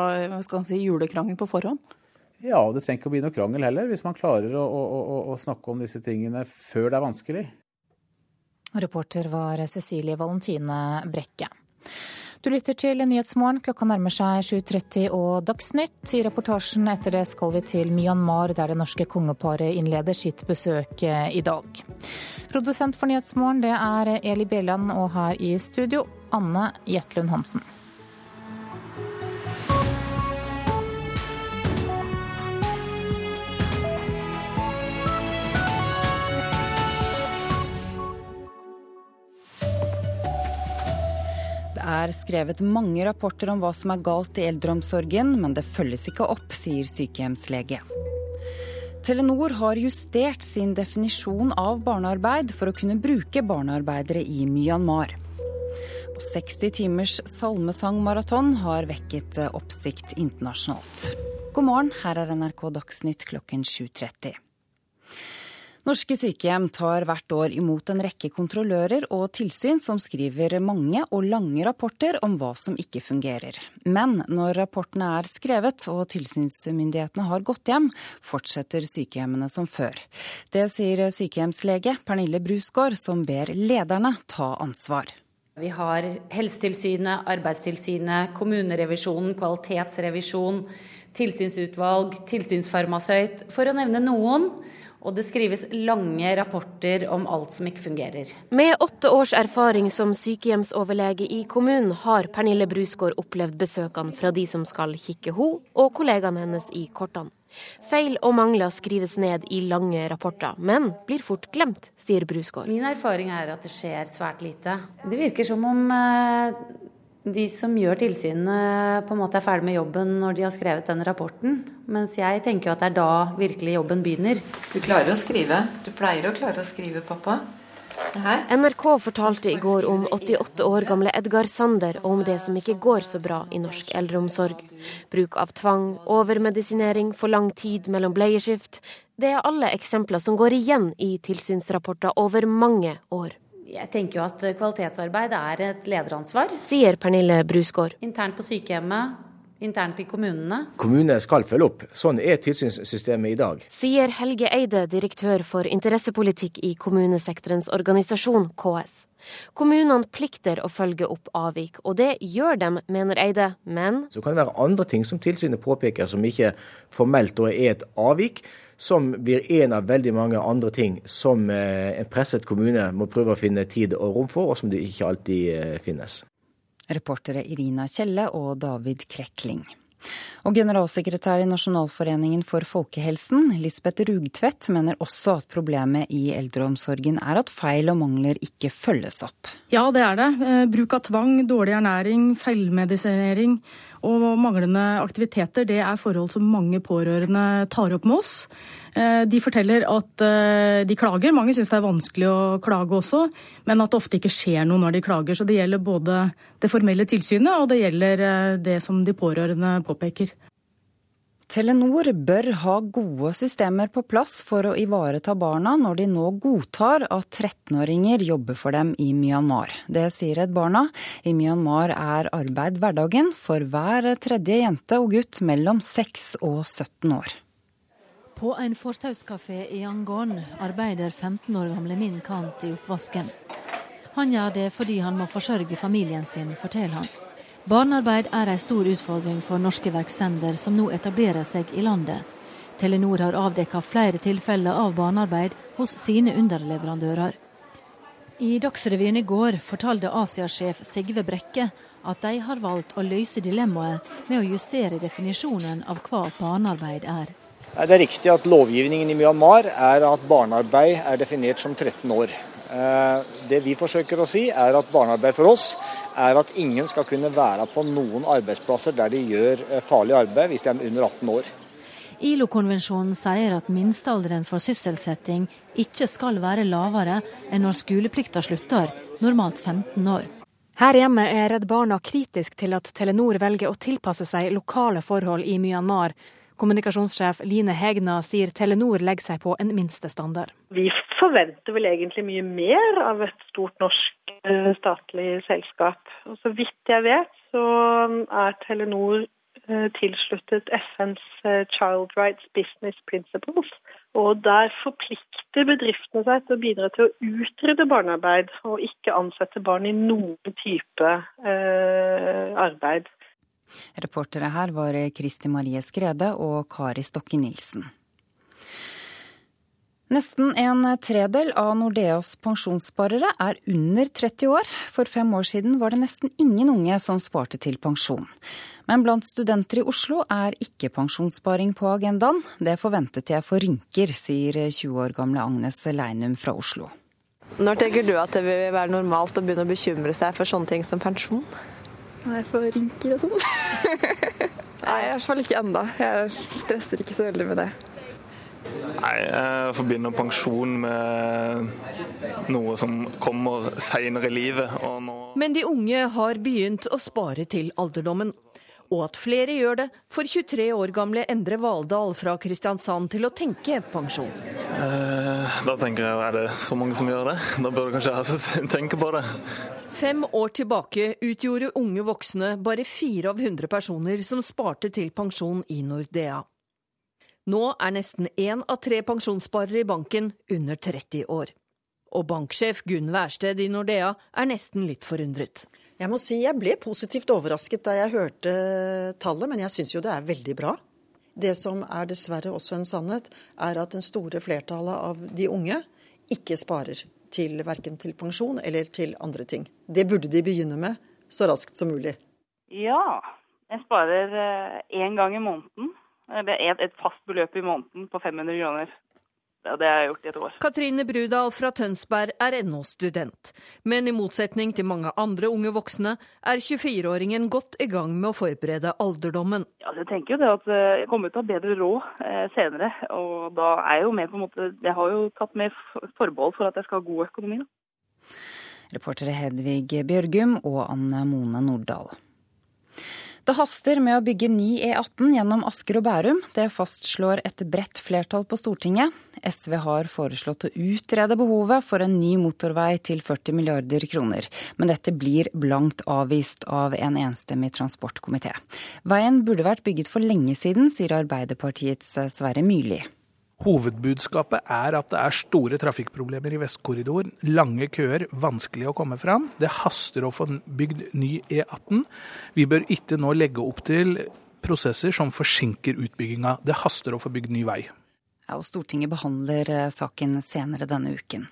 si, julekrangel på forhånd? Ja, det trenger ikke å bli noe krangel heller, hvis man klarer å, å, å, å snakke om disse tingene før det er vanskelig. Reporter var Cecilie Valentine Brekke. Du lytter til Nyhetsmorgen. Klokka nærmer seg 7.30 og Dagsnytt. I reportasjen etter det skal vi til Myanmar, der det norske kongeparet innleder sitt besøk eh, i dag. Produsent for Nyhetsmorgen det er Eli Bjelland, og her i studio Anne Jetlund Hansen. Er skrevet mange rapporter om hva som er galt i eldreomsorgen, men det følges ikke opp, sier sykehjemslege. Telenor har justert sin definisjon av barnearbeid for å kunne bruke barnearbeidere i Myanmar. Og 60 timers salmesangmaraton har vekket oppsikt internasjonalt. God morgen, her er NRK Dagsnytt klokken 7.30. Norske sykehjem tar hvert år imot en rekke kontrollører og tilsyn som skriver mange og lange rapporter om hva som ikke fungerer. Men når rapportene er skrevet og tilsynsmyndighetene har gått hjem, fortsetter sykehjemmene som før. Det sier sykehjemslege Pernille Brusgaard, som ber lederne ta ansvar. Vi har Helsetilsynet, Arbeidstilsynet, kommunerevisjonen, kvalitetsrevisjon, tilsynsutvalg, tilsynsfarmasøyt, for å nevne noen. Og det skrives lange rapporter om alt som ikke fungerer. Med åtte års erfaring som sykehjemsoverlege i kommunen har Pernille Brusgaard opplevd besøkene fra de som skal kikke hun og kollegaene hennes i kortene. Feil og mangler skrives ned i lange rapporter, men blir fort glemt, sier Brusgaard. Min erfaring er at det skjer svært lite. Det virker som om eh, de som gjør tilsynene på en måte er ferdig med jobben når de har skrevet den rapporten. Mens jeg tenker at det er da virkelig jobben begynner. Du klarer å skrive. Du pleier å klare å skrive, pappa. NRK fortalte i går om 88 år gamle Edgar Sander og om det som ikke går så bra i norsk eldreomsorg. Bruk av tvang, overmedisinering, for lang tid mellom bleieskift. Det er alle eksempler som går igjen i tilsynsrapporter over mange år. Jeg tenker jo at kvalitetsarbeid er et lederansvar. Sier Pernille Brusgaard. Internt på sykehjemmet, internt i kommunene. Kommunene skal følge opp. Sånn er tilsynssystemet i dag. Sier Helge Eide, direktør for interessepolitikk i kommunesektorens organisasjon KS. Kommunene plikter å følge opp avvik, og det gjør dem, mener Eide, men Så kan det være andre ting som tilsynet påpeker som ikke formelt er et avvik, som blir en av veldig mange andre ting som eh, en presset kommune må prøve å finne tid og rom for, og som det ikke alltid eh, finnes. Reportere Irina Kjelle og David Krekling. Og generalsekretær i Nasjonalforeningen for folkehelsen, Lisbeth Rugtvedt, mener også at problemet i eldreomsorgen er at feil og mangler ikke følges opp. Ja, det er det. Eh, bruk av tvang, dårlig ernæring, feilmedisinering og manglende aktiviteter, det er forhold som mange pårørende tar opp med oss. Eh, de forteller at eh, de klager. Mange syns det er vanskelig å klage også, men at det ofte ikke skjer noe når de klager. Så det gjelder både det formelle tilsynet og det gjelder eh, det som de pårørende påpeker. Telenor bør ha gode systemer på plass for å ivareta barna når de nå godtar at 13-åringer jobber for dem i Myanmar. Det sier Redd Barna. I Myanmar er arbeid hverdagen for hver tredje jente og gutt mellom 6 og 17 år. På en fortauskafé i Yangon arbeider 15 år gamle Min Kant i oppvasken. Han gjør det fordi han må forsørge familien sin, forteller han. Barnearbeid er en stor utfordring for norske virksomheter som nå etablerer seg i landet. Telenor har avdekket flere tilfeller av barnearbeid hos sine underleverandører. I Dagsrevyen i går fortalte Asiasjef Sigve Brekke at de har valgt å løse dilemmaet med å justere definisjonen av hva barnearbeid er. Det er riktig at lovgivningen i Myanmar er at barnearbeid er definert som 13 år. Eh, det vi forsøker å si, er at barnearbeid for oss er at ingen skal kunne være på noen arbeidsplasser der de gjør eh, farlig arbeid hvis de er under 18 år. ILO-konvensjonen sier at minstealderen for sysselsetting ikke skal være lavere enn når skoleplikta slutter, normalt 15 år. Her hjemme er Redd Barna kritisk til at Telenor velger å tilpasse seg lokale forhold i Myanmar. Kommunikasjonssjef Line Hegna sier Telenor legger seg på en minstestandard. Vi forventer vel egentlig mye mer av et stort norsk eh, statlig selskap. Og så vidt jeg vet, så er Telenor eh, tilsluttet FNs eh, Child Rights Business Principles. Og der forplikter bedriftene seg til å bidra til å utrydde barnearbeid, og ikke ansette barn i noen type eh, arbeid. Reportere her var Kristi Marie Skrede og Kari Stokke Nilsen. Nesten en tredel av Nordeas pensjonssparere er under 30 år. For fem år siden var det nesten ingen unge som sparte til pensjon. Men blant studenter i Oslo er ikke pensjonssparing på agendaen. Det forventet jeg for rynker, sier 20 år gamle Agnes Leinum fra Oslo. Når tenker du at det vil være normalt å begynne å bekymre seg for sånne ting som pensjon? Nei, får rynker og sånn. Nei, i hvert fall ikke ennå. Jeg stresser ikke så veldig med det. Nei, jeg forbinder pensjon med noe som kommer seinere i livet. Nå... Men de unge har begynt å spare til alderdommen. Og at flere gjør det, får 23 år gamle Endre Valdal fra Kristiansand til å tenke pensjon. Eh, da tenker jeg, er det så mange som gjør det? Da bør du kanskje tenke på det. Fem år tilbake utgjorde unge voksne bare fire av hundre personer som sparte til pensjon i Nordea. Nå er nesten én av tre pensjonssparere i banken under 30 år. Og banksjef Gunn Wærsted i Nordea er nesten litt forundret. Jeg må si jeg ble positivt overrasket da jeg hørte tallet, men jeg syns jo det er veldig bra. Det som er dessverre også en sannhet, er at den store flertallet av de unge ikke sparer til verken til pensjon eller til andre ting. Det burde de begynne med så raskt som mulig. Ja, jeg sparer én gang i måneden. Et fast beløp i måneden på 500 kroner. Ja, det har jeg gjort i et år. Katrine Brudal fra Tønsberg er ennå student. Men i motsetning til mange andre unge voksne, er 24-åringen godt i gang med å forberede alderdommen. Ja, jeg tenker jo det at jeg kommer til å ha bedre råd eh, senere. Og da er jeg jo med på en måte Jeg har jo tatt med forbehold for at jeg skal ha god økonomi, da. Reportere Hedvig Bjørgum og Anne Mone Nordahl. Det haster med å bygge ny E18 gjennom Asker og Bærum. Det fastslår et bredt flertall på Stortinget. SV har foreslått å utrede behovet for en ny motorvei til 40 milliarder kroner. Men dette blir blankt avvist av en enstemmig transportkomité. Veien burde vært bygget for lenge siden, sier Arbeiderpartiets Sverre Myrli. Hovedbudskapet er at det er store trafikkproblemer i Vestkorridoren. Lange køer, vanskelig å komme fram. Det haster å få bygd ny E18. Vi bør ikke nå legge opp til prosesser som forsinker utbygginga. Det haster å få bygd ny vei. Ja, og Stortinget behandler eh, saken senere denne uken.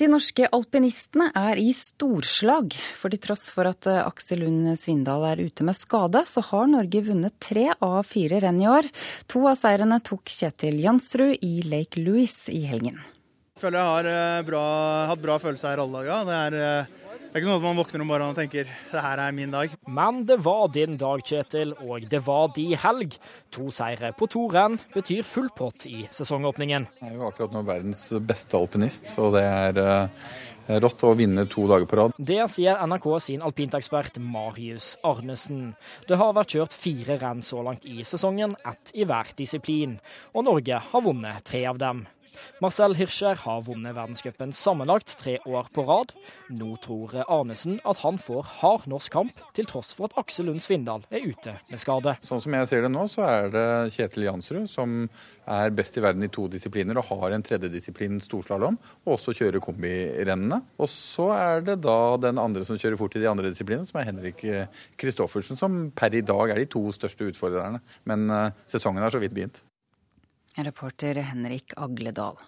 De norske alpinistene er i storslag. For til tross for at eh, Aksel Lund Svindal er ute med skade, så har Norge vunnet tre av fire renn i år. To av seirene tok Kjetil Jansrud i Lake Louise i helgen. Jeg føler jeg har eh, bra, hatt bra følelse her alle dager. Det er eh, det er ikke sånn at man våkner om morgenen og tenker det her er min dag. Men det var din dag, Kjetil, og det var de helg. To seire på to renn betyr full pott i sesongåpningen. Jeg er jo akkurat nå verdens beste alpinist, så det er uh, rått å vinne to dager på rad. Det sier NRK sin alpintekspert Marius Arnesen. Det har vært kjørt fire renn så langt i sesongen, ett i hver disiplin. Og Norge har vunnet tre av dem. Marcel Hirscher har vunnet verdenscupen sammenlagt tre år på rad. Nå tror Arnesen at han får hard norsk kamp, til tross for at Aksel Lund Svindal er ute med skade. Sånn som jeg ser det nå, så er det Kjetil Jansrud som er best i verden i to disipliner og har en tredjedisiplin storslalåm, og også kjører kombirennene. Og så er det da den andre som kjører fort i de andre disiplinene, som er Henrik Kristoffersen, som per i dag er de to største utfordrerne. Men uh, sesongen har så vidt begynt. Reporter Henrik Agledal.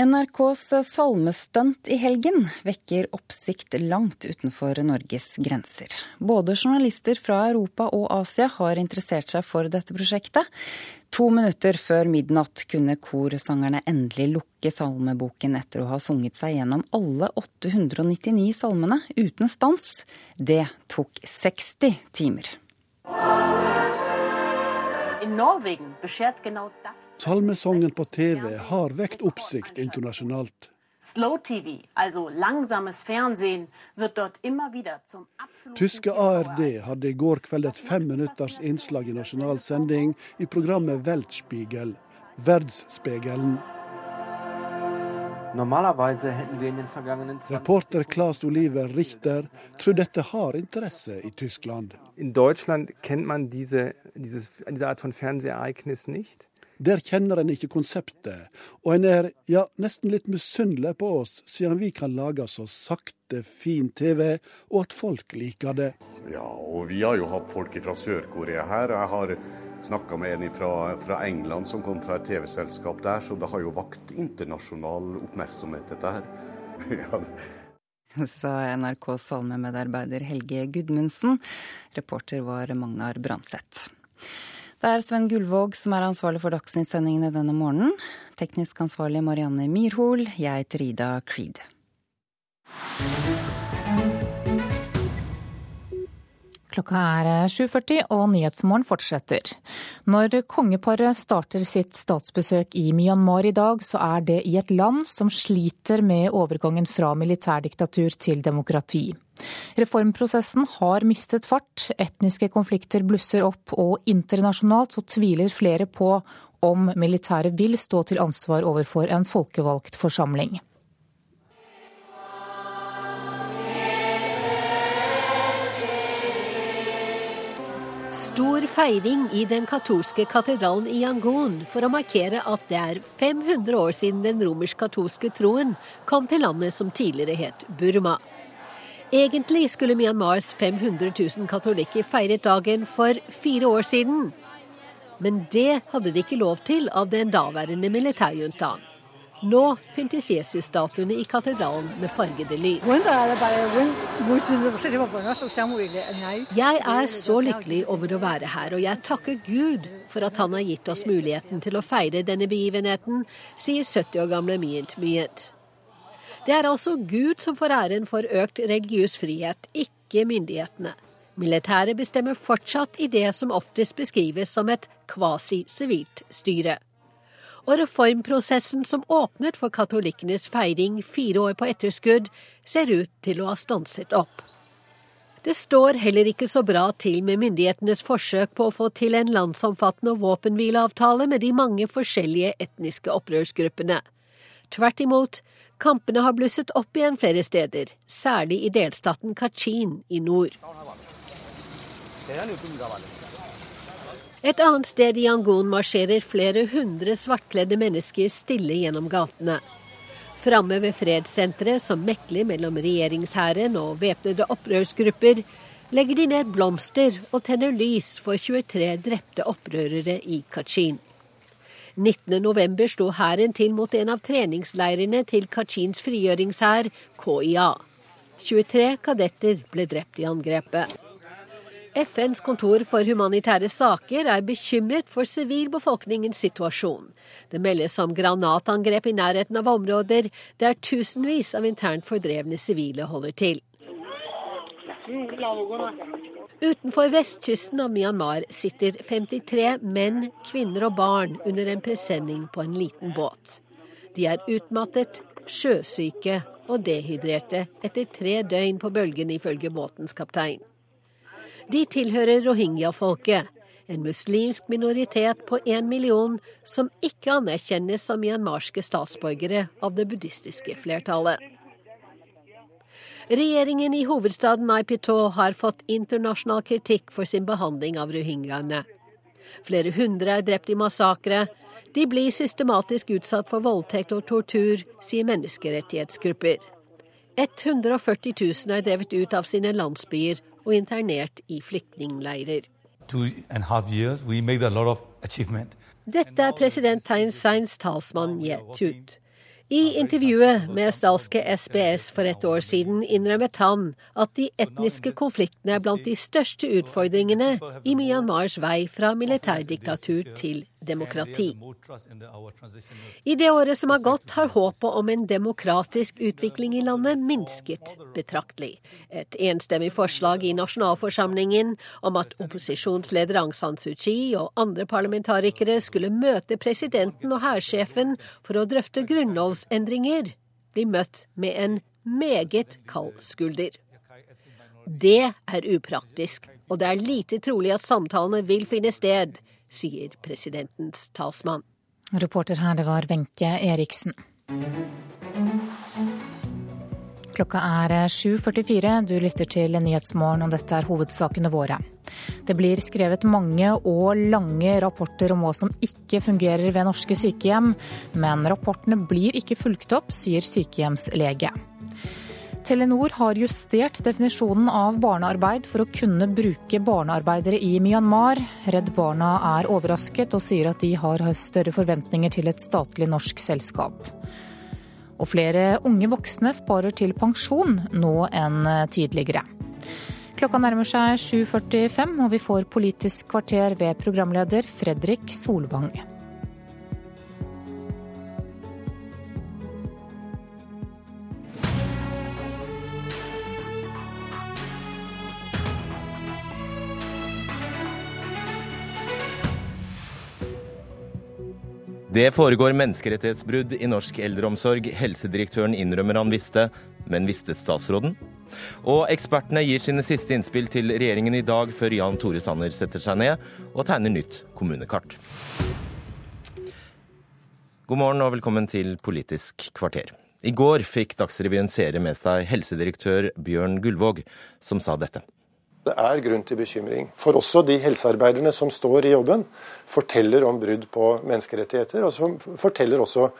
NRKs salmestunt i helgen vekker oppsikt langt utenfor Norges grenser. Både journalister fra Europa og Asia har interessert seg for dette prosjektet. To minutter før midnatt kunne korsangerne endelig lukke salmeboken etter å ha sunget seg gjennom alle 899 salmene uten stans. Det tok 60 timer. Salmesongen på TV har vekt oppsikt internasjonalt. Tyske ARD hadde i går kveld et femminutters innslag i nasjonal sending i programmet Weltspiegel, Verdspegelen. Reporter Claes Oliver Richter tror dette har interesse i Tyskland. In Deutschland kennt man diese, dieses, diese Art von Fernsehereignis nicht. Der kjenner en ikke konseptet, og en er ja, nesten litt misunnelig på oss, siden vi kan lage så sakte, fin TV, og at folk liker det. Ja, og vi har jo hatt folk fra Sør-Korea her. Jeg har snakka med en fra, fra, England som kom fra et TV-selskap der, så det har jo vakt internasjonal oppmerksomhet, dette her. ja. Sa NRKs salmemedarbeider Helge Gudmundsen. Reporter var Magnar Branseth. Det er Sven Gullvåg som er ansvarlig for Dagsnytt-sendingene denne morgenen. Teknisk ansvarlig Marianne Myrhol. Jeg heter Ida Creed. Klokka er 7.40 og Nyhetsmorgen fortsetter. Når kongeparet starter sitt statsbesøk i Myanmar i dag, så er det i et land som sliter med overgangen fra militærdiktatur til demokrati. Reformprosessen har mistet fart, etniske konflikter blusser opp, og internasjonalt så tviler flere på om militæret vil stå til ansvar overfor en folkevalgt forsamling. Stor feiring i den katolske katedralen i Yangon for å markere at det er 500 år siden den romersk-katolske troen kom til landet som tidligere het Burma. Egentlig skulle Myanmars 500 000 katolikker feiret dagen for fire år siden. Men det hadde de ikke lov til av den daværende militærjuntaen. Nå pyntes Jesus-statuene i katedralen med fargede lys. Jeg er så lykkelig over å være her, og jeg takker Gud for at han har gitt oss muligheten til å feire denne begivenheten, sier 70 år gamle Myint Myint. Det er altså Gud som får æren for økt religiøs frihet, ikke myndighetene. Militæret bestemmer fortsatt i det som oftest beskrives som et kvasi-sivilt styre og reformprosessen som åpnet for katolikkenes feiring fire år på etterskudd, ser ut til å ha stanset opp. Det står heller ikke så bra til med myndighetenes forsøk på å få til en landsomfattende våpenhvileavtale med de mange forskjellige etniske opprørsgruppene. Tvert imot, kampene har blusset opp igjen flere steder, særlig i delstaten Kachin i nord. Et annet sted i Yangon marsjerer flere hundre svartkledde mennesker stille gjennom gatene. Framme ved fredssenteret, som mekler mellom regjeringshæren og væpnede opprørsgrupper, legger de ned blomster og tenner lys for 23 drepte opprørere i Kachin. 19.11 slo hæren til mot en av treningsleirene til Kachins frigjøringshær, KIA. 23 kadetter ble drept i angrepet. FNs kontor for humanitære saker er bekymret for sivilbefolkningens situasjon. Det meldes om granatangrep i nærheten av områder der tusenvis av internt fordrevne sivile holder til. Utenfor vestkysten av Myanmar sitter 53 menn, kvinner og barn under en presenning på en liten båt. De er utmattet, sjøsyke og dehydrerte etter tre døgn på bølgen, ifølge båtens kaptein. De tilhører rohingya-folket, en muslimsk minoritet på én million som ikke anerkjennes som myanmarske statsborgere av det buddhistiske flertallet. Regjeringen i hovedstaden Naipito har fått internasjonal kritikk for sin behandling av rohingyaene. Flere hundre er drept i massakre. De blir systematisk utsatt for voldtekt og tortur, sier menneskerettighetsgrupper. 140 000 er drevet ut av sine landsbyer og internert i flyktningleirer. Dette er president Thein Seins talsmann Ye Tut. I intervjuet med australske SBS for et år siden innrømmet han at de etniske konfliktene er blant de største utfordringene i Myanmars vei fra militærdiktatur til demokrati. I det året som har gått, har håpet om en demokratisk utvikling i landet minsket betraktelig. Et enstemmig forslag i nasjonalforsamlingen om at opposisjonsleder Aung San Suu Kyi og andre parlamentarikere skulle møte presidenten og hærsjefen for å drøfte grunnlovsendringer, blir møtt med en meget kald skulder. Det er upraktisk, og det er lite trolig at samtalene vil finne sted sier presidentens talsmann. Reporter her, det var Wenche Eriksen. Klokka er 7.44. Du lytter til Nyhetsmorgen, og dette er hovedsakene våre. Det blir skrevet mange og lange rapporter om hva som ikke fungerer ved norske sykehjem, men rapportene blir ikke fulgt opp, sier sykehjemslege. Telenor har justert definisjonen av barnearbeid for å kunne bruke barnearbeidere i Myanmar. Redd Barna er overrasket og sier at de har større forventninger til et statlig norsk selskap. Og flere unge voksne sparer til pensjon nå enn tidligere. Klokka nærmer seg 7.45, og vi får Politisk kvarter ved programleder Fredrik Solvang. Det foregår menneskerettighetsbrudd i norsk eldreomsorg. Helsedirektøren innrømmer han visste, men visste statsråden? Og ekspertene gir sine siste innspill til regjeringen i dag, før Jan Tore Sanner setter seg ned og tegner nytt kommunekart. God morgen og velkommen til Politisk kvarter. I går fikk Dagsrevyen seere med seg helsedirektør Bjørn Gullvåg, som sa dette. Det er grunn til bekymring. For også de helsearbeiderne som står i jobben, forteller om brudd på menneskerettigheter, og som forteller også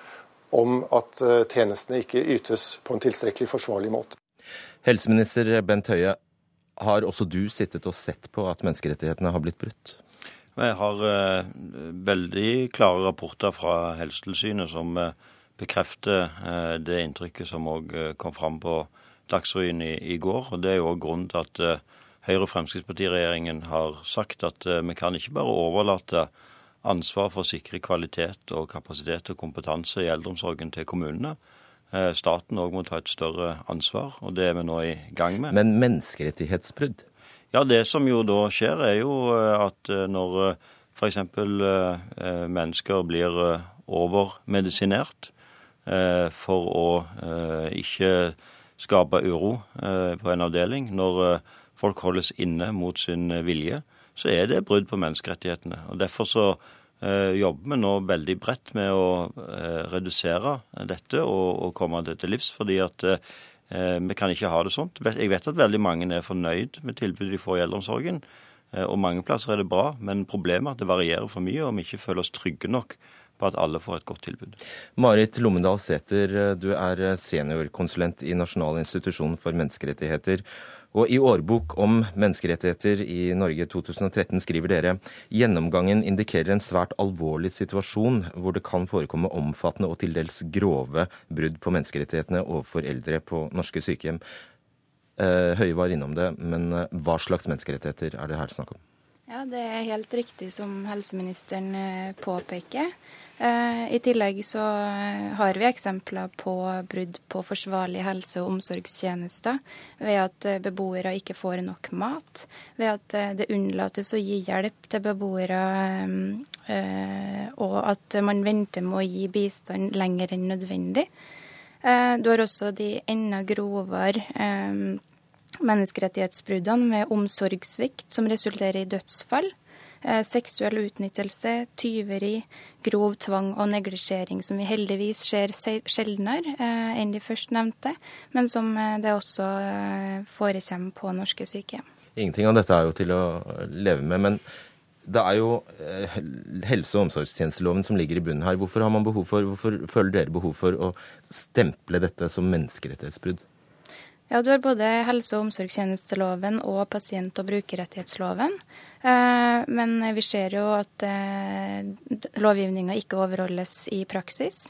om at eh, tjenestene ikke ytes på en tilstrekkelig forsvarlig måte. Helseminister Bent Høie, har også du sittet og sett på at menneskerettighetene har blitt brutt? Jeg har uh, veldig klare rapporter fra Helsetilsynet som uh, bekrefter uh, det inntrykket som òg kom fram på Dagsrevyen i, i, går. og Det er jo òg grunnen til at Høyre-Fremskrittsparti-regjeringen har sagt at eh, vi kan ikke bare overlate ansvar for å sikre kvalitet og kapasitet og kompetanse i eldreomsorgen til kommunene. Eh, staten òg må ta et større ansvar, og det er vi nå i gang med. Men menneskerettighetsbrudd? Ja, det som jo da skjer, er jo eh, at når f.eks. mennesker blir overmedisinert for å ikke skape uro på en avdeling, når folk holdes inne mot sin vilje, så er det brudd på menneskerettighetene. Og Derfor så eh, jobber vi nå veldig bredt med å eh, redusere dette og, og komme det til livs. fordi at eh, vi kan ikke ha det sånt. Jeg vet at veldig mange er fornøyd med tilbudet de får i eldreomsorgen. Eh, og mange plasser er det bra, men problemet er at det varierer for mye, og vi ikke føler oss trygge nok på at alle får et godt tilbud. Marit Lommedal Sæther, du er seniorkonsulent i Nasjonal institusjon for menneskerettigheter. Og I årbok om menneskerettigheter i Norge 2013 skriver dere gjennomgangen indikerer en svært alvorlig situasjon hvor det kan forekomme omfattende og til dels grove brudd på menneskerettighetene overfor eldre på norske sykehjem. Eh, Høie var innom det, men eh, hva slags menneskerettigheter er det her snakk om? Ja, Det er helt riktig som helseministeren eh, påpeker. Eh, I tillegg så eh, har vi eksempler på brudd på forsvarlige helse- og omsorgstjenester ved at eh, beboere ikke får nok mat, ved at det unnlates å gi hjelp til beboere, og at man venter med å gi bistand lenger enn nødvendig. Du har også de enda grovere menneskerettighetsbruddene med omsorgssvikt som resulterer i dødsfall. Eh, seksuell utnyttelse, tyveri, grov tvang og neglisjering, som vi heldigvis ser sjeldnere eh, enn de førstnevnte, men som eh, det også forekommer på norske sykehjem. Ingenting av dette er jo til å leve med. men det er jo helse- og omsorgstjenesteloven som ligger i bunnen her. Hvorfor, har man behov for, hvorfor føler dere behov for å stemple dette som menneskerettighetsbrudd? Ja, Du har både helse- og omsorgstjenesteloven og pasient- og brukerrettighetsloven. Eh, men vi ser jo at eh, lovgivninga ikke overholdes i praksis.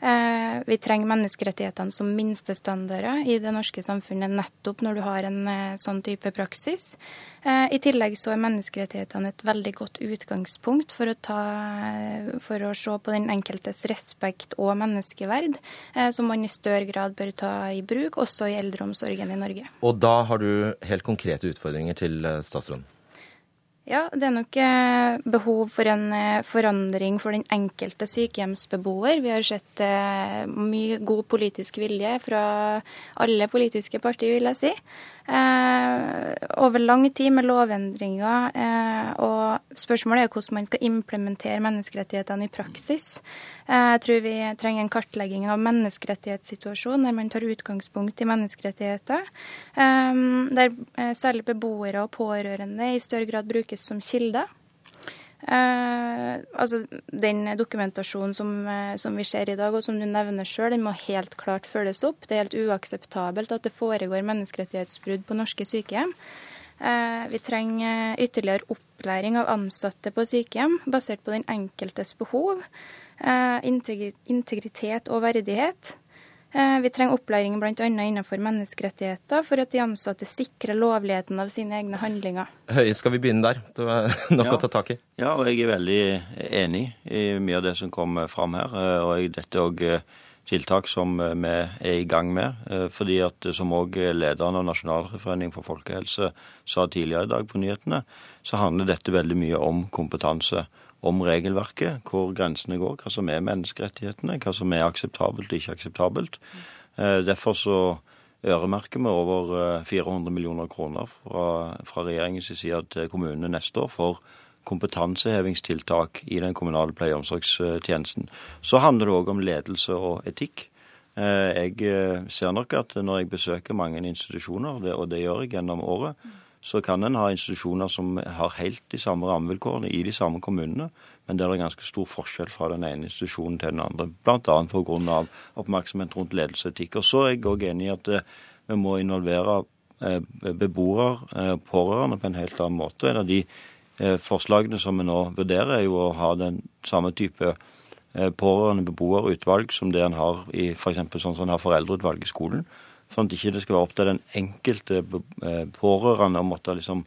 Eh, vi trenger menneskerettighetene som minstestandarder i det norske samfunnet nettopp når du har en sånn type praksis. I tillegg så er menneskerettighetene et veldig godt utgangspunkt for å, ta, for å se på den enkeltes respekt og menneskeverd, som man i større grad bør ta i bruk, også i eldreomsorgen i Norge. Og da har du helt konkrete utfordringer til statsråden? Ja, det er nok eh, behov for en eh, forandring for den enkelte sykehjemsbeboer. Vi har sett eh, mye god politisk vilje fra alle politiske partier, vil jeg si. Over lang tid med lovendringer. Og spørsmålet er hvordan man skal implementere menneskerettighetene i praksis. Eh, jeg tror vi trenger en kartlegging av menneskerettighetssituasjonen der man tar utgangspunkt i menneskerettigheter. Der særlig beboere og pårørende i større grad brukes som kilder. Eh, altså, Den dokumentasjonen som, eh, som, vi ser i dag, og som du nevner sjøl, den må helt klart følges opp. Det er helt uakseptabelt at det foregår menneskerettighetsbrudd på norske sykehjem. Eh, vi trenger ytterligere opplæring av ansatte på sykehjem, basert på den enkeltes behov, eh, integritet og verdighet. Eh, vi trenger opplæring bl.a. innenfor menneskerettigheter, for at de ansatte sikrer lovligheten av sine egne handlinger. Høie, skal vi begynne der? Det var nok ja. å ta tak i. Ja, og jeg er veldig enig i mye av det som kom fram her. Eh, og dette er òg eh, tiltak som vi er i gang med. fordi at som òg lederen av Nasjonalforeningen for folkehelse sa tidligere i dag på nyhetene, så handler dette veldig mye om kompetanse om regelverket, hvor grensene går, hva som er menneskerettighetene, hva som er akseptabelt og ikke akseptabelt. Eh, derfor så øremerker vi over 400 eh, millioner kroner fra, fra regjeringens side til kommunene neste år for kompetansehevingstiltak i den kommunale pleie- og omsorgstjenesten. Så handler det òg om ledelse og etikk. Eh, jeg ser nok at når jeg besøker mange institusjoner, og det gjør jeg gjennom året, så kan en ha institusjoner som har helt de samme rammevilkårene i de samme kommunene, men der det er ganske stor forskjell fra den ene institusjonen til den andre. Bl.a. pga. oppmerksomhet rundt ledelseetikk. og så er jeg òg enig i at eh, vi må involvere eh, beboere, eh, pårørende, på en helt annen måte. En av de forslagene som vi nå vurderer, er jo å ha den samme type pårørende beboerutvalg som det en har i f.eks. sånn som en har foreldreutvalg i skolen Sånn at ikke det skal være opp til den enkelte eh, pårørende å måtte liksom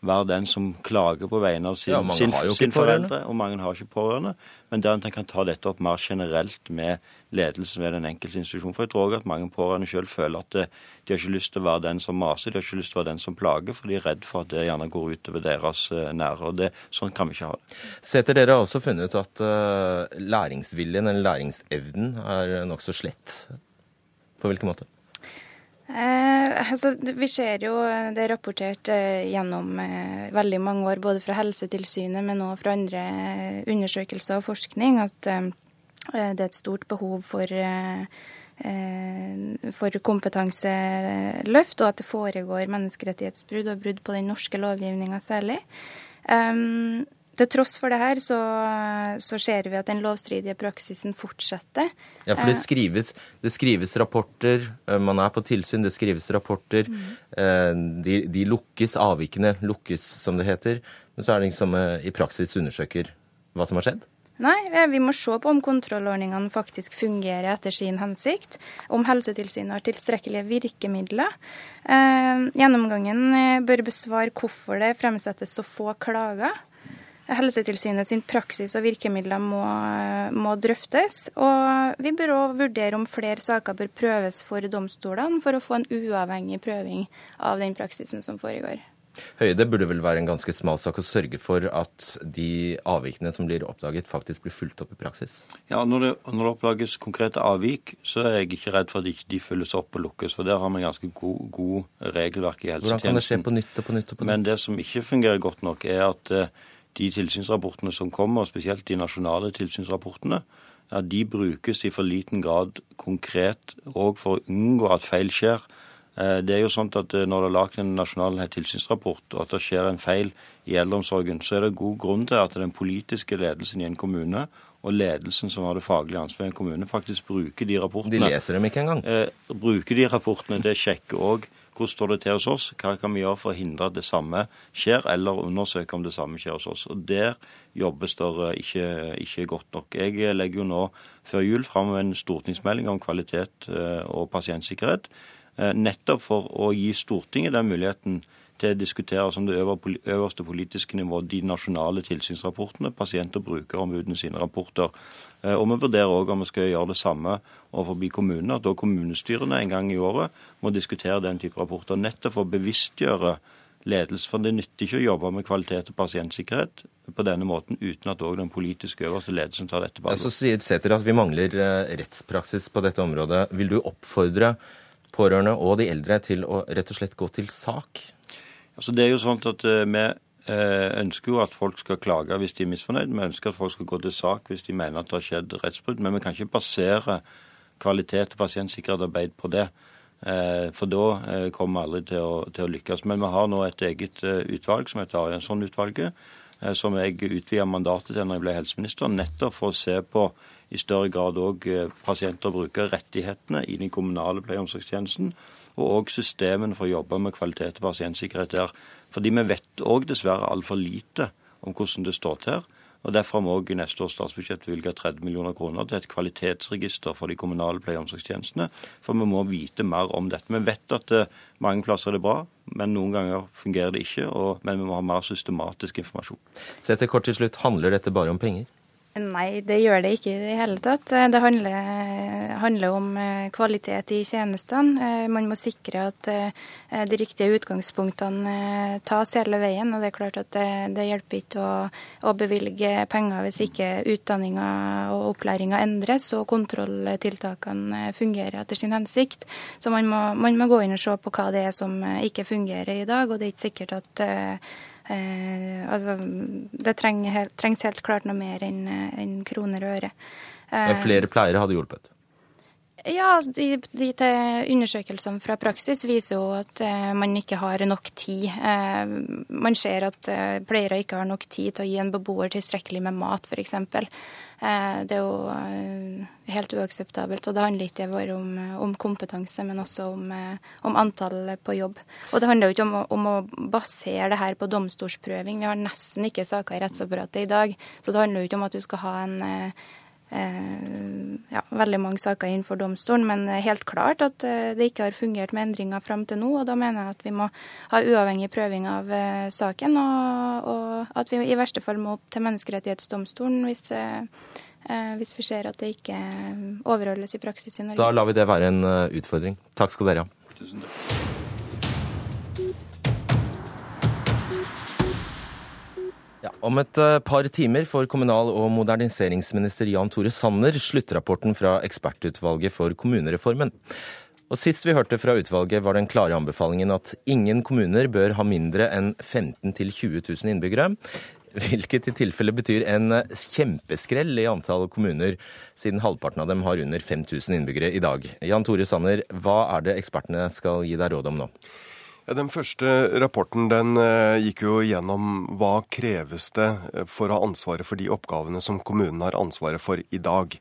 være den som klager på vegne av sin, ja, sin, sin foreldre. Og mange har ikke pårørende. Men der en kan ta dette opp mer generelt med ledelsen ved den enkelte institusjon. For jeg tror også at mange pårørende selv føler at eh, de har ikke lyst til å være den som maser, de har ikke lyst til å være den som plager, for de er redd for at det gjerne går utover deres eh, nære. og det, Sånn kan vi ikke ha det. Setter dere har også funnet ut at læringsviljen eller læringsevnen er nokså slett. På hvilken måte? Eh, altså, vi ser jo, det er rapportert eh, gjennom eh, veldig mange år, både fra Helsetilsynet, men òg fra andre eh, undersøkelser og forskning, at eh, det er et stort behov for, eh, for kompetanseløft, og at det foregår menneskerettighetsbrudd og brudd på den norske lovgivninga særlig. Um, til tross for det her, så, så, ser vi at den lovstridige praksisen fortsetter. Ja, for det eh, skrives, det skrives rapporter, eh, man er på tilsyn, det skrives rapporter. Mm. De, de, lukkes, avvikene lukkes, som det heter. Men så er det ingen som i praksis undersøker hva som har skjedd? Nei, vi må se på om kontrollordningene faktisk fungerer etter sin hensikt. Om Helsetilsynet har tilstrekkelige virkemidler. gjennomgangen bør besvare hvorfor det fremsettes så få klager. Helsetilsynet sin praksis og virkemidler må, må, drøftes. Og vi bør òg vurdere om flere saker bør prøves for domstolene, for å få en uavhengig prøving av den praksisen som foregår. Høie, det burde vel være en ganske smal sak å sørge for at de avvikene som blir oppdaget, faktisk blir fulgt opp i praksis? Ja, når det, når det oppdages konkrete avvik, så er jeg ikke redd for at de ikke følges opp og lukkes. For der har vi ganske god, god regelverk i helsetjenesten. Hvordan kan det skje på nytt og på nytt og på nytt? Men det som ikke fungerer godt nok, er at eh, de tilsynsrapportene som kommer, spesielt de nasjonale tilsynsrapportene, ja, de brukes i for liten grad konkret òg for å unngå at feil skjer. Eh, det er jo sånn at eh, Når det er laget en nasjonal tilsynsrapport og at det skjer en feil i eldreomsorgen, så er det god grunn til at den politiske ledelsen i en kommune og ledelsen som har det faglige ansvaret i en kommune, faktisk bruker de rapportene. De leser dem ikke engang? Eh, bruker de rapportene til å sjekke òg hvordan står det til hos oss? Hva kan vi gjøre for å hindre at det samme skjer, eller undersøke om det samme skjer hos oss? Og Der jobbes det ikke, ikke godt nok. Jeg legger jo nå før jul fram en stortingsmelding om kvalitet eh, og pasientsikkerhet, eh, nettopp for å gi Stortinget den muligheten til å diskutere som det øverste politiske nivå de nasjonale tilsynsrapportene, pasient- og brukerombudene sine rapporter. Eh, og vi vurderer òg om vi skal gjøre det samme overfor kommunene. At da kommunestyrene en gang i året må diskutere den type rapporter. Nettopp for å bevisstgjøre ledelse. For det nytter ikke å jobbe med kvalitet og pasientsikkerhet på denne måten uten at òg den politiske øverste ledelsen tar dette på alvor. Så sier Sæther at vi mangler eh, rettspraksis på dette området. Vil du oppfordre pårørende og de eldre til å rett og slett gå til sak? Altså det er jo sånn at vi Eh, ønsker jo at folk skal klage hvis de er misfornøyd. Vi ønsker at folk skal gå til sak hvis de mener at det har skjedd rettsbrudd. Men vi kan ikke basere kvalitet og pasientsikkerhetsarbeid på det. Eh, for da eh, kommer vi aldri til å, til å, lykkes. Men vi har nå et eget utvalg som heter Ariansson-utvalget, som jeg utvida mandatet til når jeg ble helseminister, nettopp for å se på i større grad òg pasienter og brukerrettighetene i den kommunale pleie- og omsorgstjenesten, og òg systemene for å jobbe med kvalitet og pasientsikkerhet der. Fordi vi vet òg dessverre altfor lite om hvordan det står til. Og Derfor har vi òg i neste års statsbudsjett bevilget 30 millioner kroner til et kvalitetsregister for de kommunale pleie- og omsorgstjenestene. For vi må vite mer om dette. Vi vet at uh, mange plasser er det bra, men noen ganger fungerer det ikke. Og, men vi må ha mer systematisk informasjon. Se til kort til slutt, handler dette bare om penger? Nei, det gjør det ikke i det hele tatt. Det handler, handler, om eh, kvalitet i tjenestene. Eh, man må sikre at eh, de riktige utgangspunktene tas hele veien. Og det er klart at det, det hjelper ikke å, å, bevilge penger hvis ikke utdanninga og opplæringa endres og kontrolltiltakene fungerer etter sin hensikt. Så man må, man må gå inn og se på hva det er som ikke fungerer i dag. Og det er ikke sikkert at Eh, altså, det trenger, trengs helt klart noe mer enn en kroner og øre. Eh, flere pleiere hadde hjulpet? Ja, altså, de, de undersøkelsene fra praksis viser jo at eh, man ikke har nok tid. Eh, man ser at eh, pleiere ikke har nok tid til å gi en beboer tilstrekkelig med mat, f.eks. Uh, det er jo helt uakseptabelt. Og det handler ikke bare om, om kompetanse, men også om, om, antall på jobb. Og det handler jo ikke om, om, å basere det her på domstolsprøving. Vi har nesten ikke saker i rettsapparatet i dag. Så det handler jo ikke om at du skal ha en Eh, ja, veldig mange saker innenfor domstolen, men helt klart at eh, det ikke har fungert med endringer fram til nå. og Da mener jeg at vi må ha uavhengig prøving av eh, saken, og, og at vi i verste fall må opp til Menneskerettighetsdomstolen hvis, hvis vi ser at det ikke overholdes i praksis i Norge. Da lar vi det være en utfordring. Takk skal dere ha. Tusen takk. Ja, om et eh, par timer får kommunal- og moderniseringsminister Jan Tore Sanner sluttrapporten fra ekspertutvalget for kommunereformen. Og Sist vi hørte fra utvalget, var den klare anbefalingen at ingen kommuner bør ha mindre enn 15 000-20 000 innbyggere. Hvilket i tilfelle betyr en kjempeskrell i antall kommuner, siden halvparten av dem har under 5000 innbyggere i dag. Jan Tore Sanner, hva er det ekspertene skal gi deg råd om nå? Den første rapporten den uh, gikk jo gjennom hva kreves det for å ha ansvaret for de oppgavene som kommunen har ansvaret for i dag.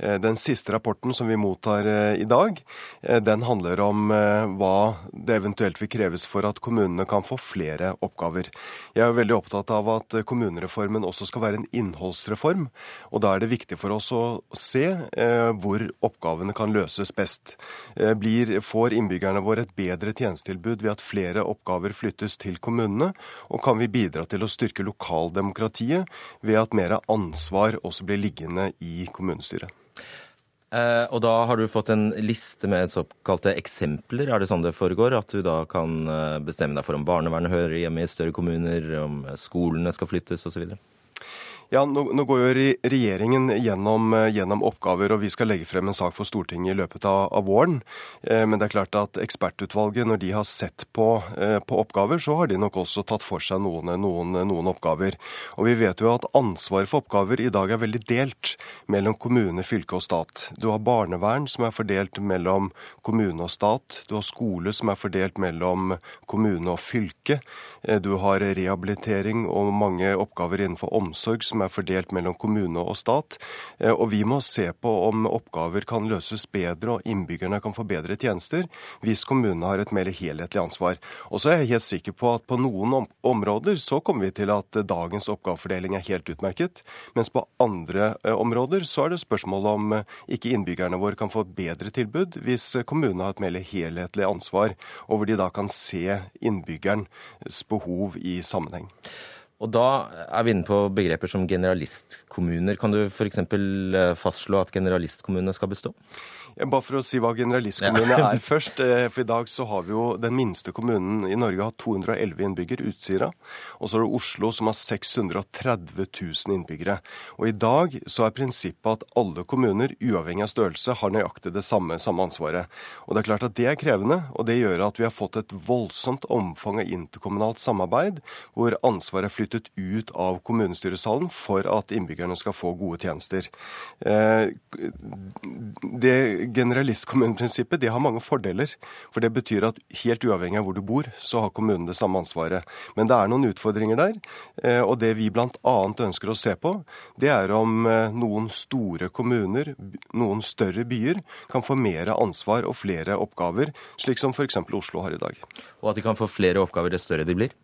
Eh, den siste rapporten som vi mottar eh, i dag, eh, den handler om hva det eventuelt vil kreves for at kommunene kan få flere oppgaver. Jeg er veldig opptatt av at kommunereformen også skal være en innholdsreform. Og da er det viktig for oss å se hvor oppgavene kan løses best. Blir, får innbyggerne våre et bedre tjenestetilbud ved at flere oppgaver flyttes til kommunene? Og kan vi bidra til å styrke lokaldemokratiet ved at mer ansvar også blir liggende i kommunestyret? Eh, og da har du fått en liste med såkalte eksempler. Er det sånn det foregår? At du da kan eh, bestemme deg for om barnevernet hører hjemme i større kommuner, om skolene skal flyttes osv.? Ja, nå, nå, går jo regjeringen gjennom, eh, gjennom, oppgaver, og vi skal legge frem en sak for Stortinget i løpet av, av våren. Eh, men det er klart at ekspertutvalget, når de har sett på, eh, på, oppgaver, så har de nok også tatt for seg noen, noen, noen, oppgaver. Og vi vet jo at ansvaret for oppgaver i dag er veldig delt mellom kommune, fylke og stat. Du har barnevern som er fordelt mellom kommune og stat. Du har skole som er fordelt mellom kommune og fylke. Du har rehabilitering og mange oppgaver innenfor omsorg som som er fordelt mellom kommune og stat. Eh, og vi må se på om oppgaver kan løses bedre og innbyggerne kan få bedre tjenester hvis kommunene har et mer helhetlig ansvar. Og så er jeg helt sikker på at på noen områder så kommer vi til at dagens oppgavefordeling er helt utmerket, mens på andre eh, områder så er det spørsmål om eh, ikke innbyggerne våre kan få bedre tilbud hvis kommunene har et mer helhetlig ansvar, og hvor de da kan se innbyggerens behov i sammenheng. Og da er vi inne på begreper som generalistkommuner. Kan du f.eks. Eh, fastslå at generalistkommunene skal bestå? Bare for å si hva generalistkommune ja. er først. Eh, for i dag så har vi jo den minste kommunen i Norge har 211 innbyggere, Utsira. Og så er det Oslo som har 630 000 innbyggere. Og i dag så er prinsippet at alle kommuner, uavhengig av størrelse, har nøyaktig det samme, samme ansvaret. Og det er klart at det er krevende, og det gjør at vi har fått et voldsomt omfang av interkommunalt samarbeid, hvor ansvaret er flyttet ut av kommunestyresalen for at innbyggerne skal få gode tjenester. Eh, det generalistkommuneprinsippet det har mange fordeler. For det betyr at helt uavhengig av hvor du bor, så har kommunen det samme ansvaret. Men det er noen utfordringer der. Eh, og det vi bl.a. ønsker å se på, det er om eh, noen store kommuner, noen større byer, kan få mer ansvar og flere oppgaver, slik som f.eks. Oslo har i dag. Og at de kan få flere oppgaver dess større de blir?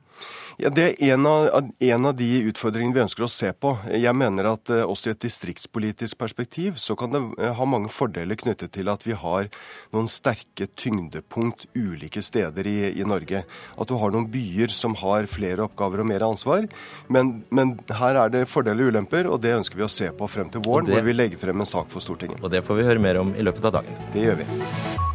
Ja, Det er en av, en av, de utfordringene vi ønsker å se på. Jeg mener at uh, også i et distriktspolitisk perspektiv så kan det uh, ha mange fordeler knyttet til at vi har noen sterke tyngdepunkt ulike steder i, i, Norge. At du har noen byer som har flere oppgaver og mer ansvar. Men, men, her er det fordeler og ulemper, og det ønsker vi å se på frem til våren, det, hvor vi legger frem en sak for Stortinget. Og det får vi høre mer om i løpet av dagen. Det gjør vi.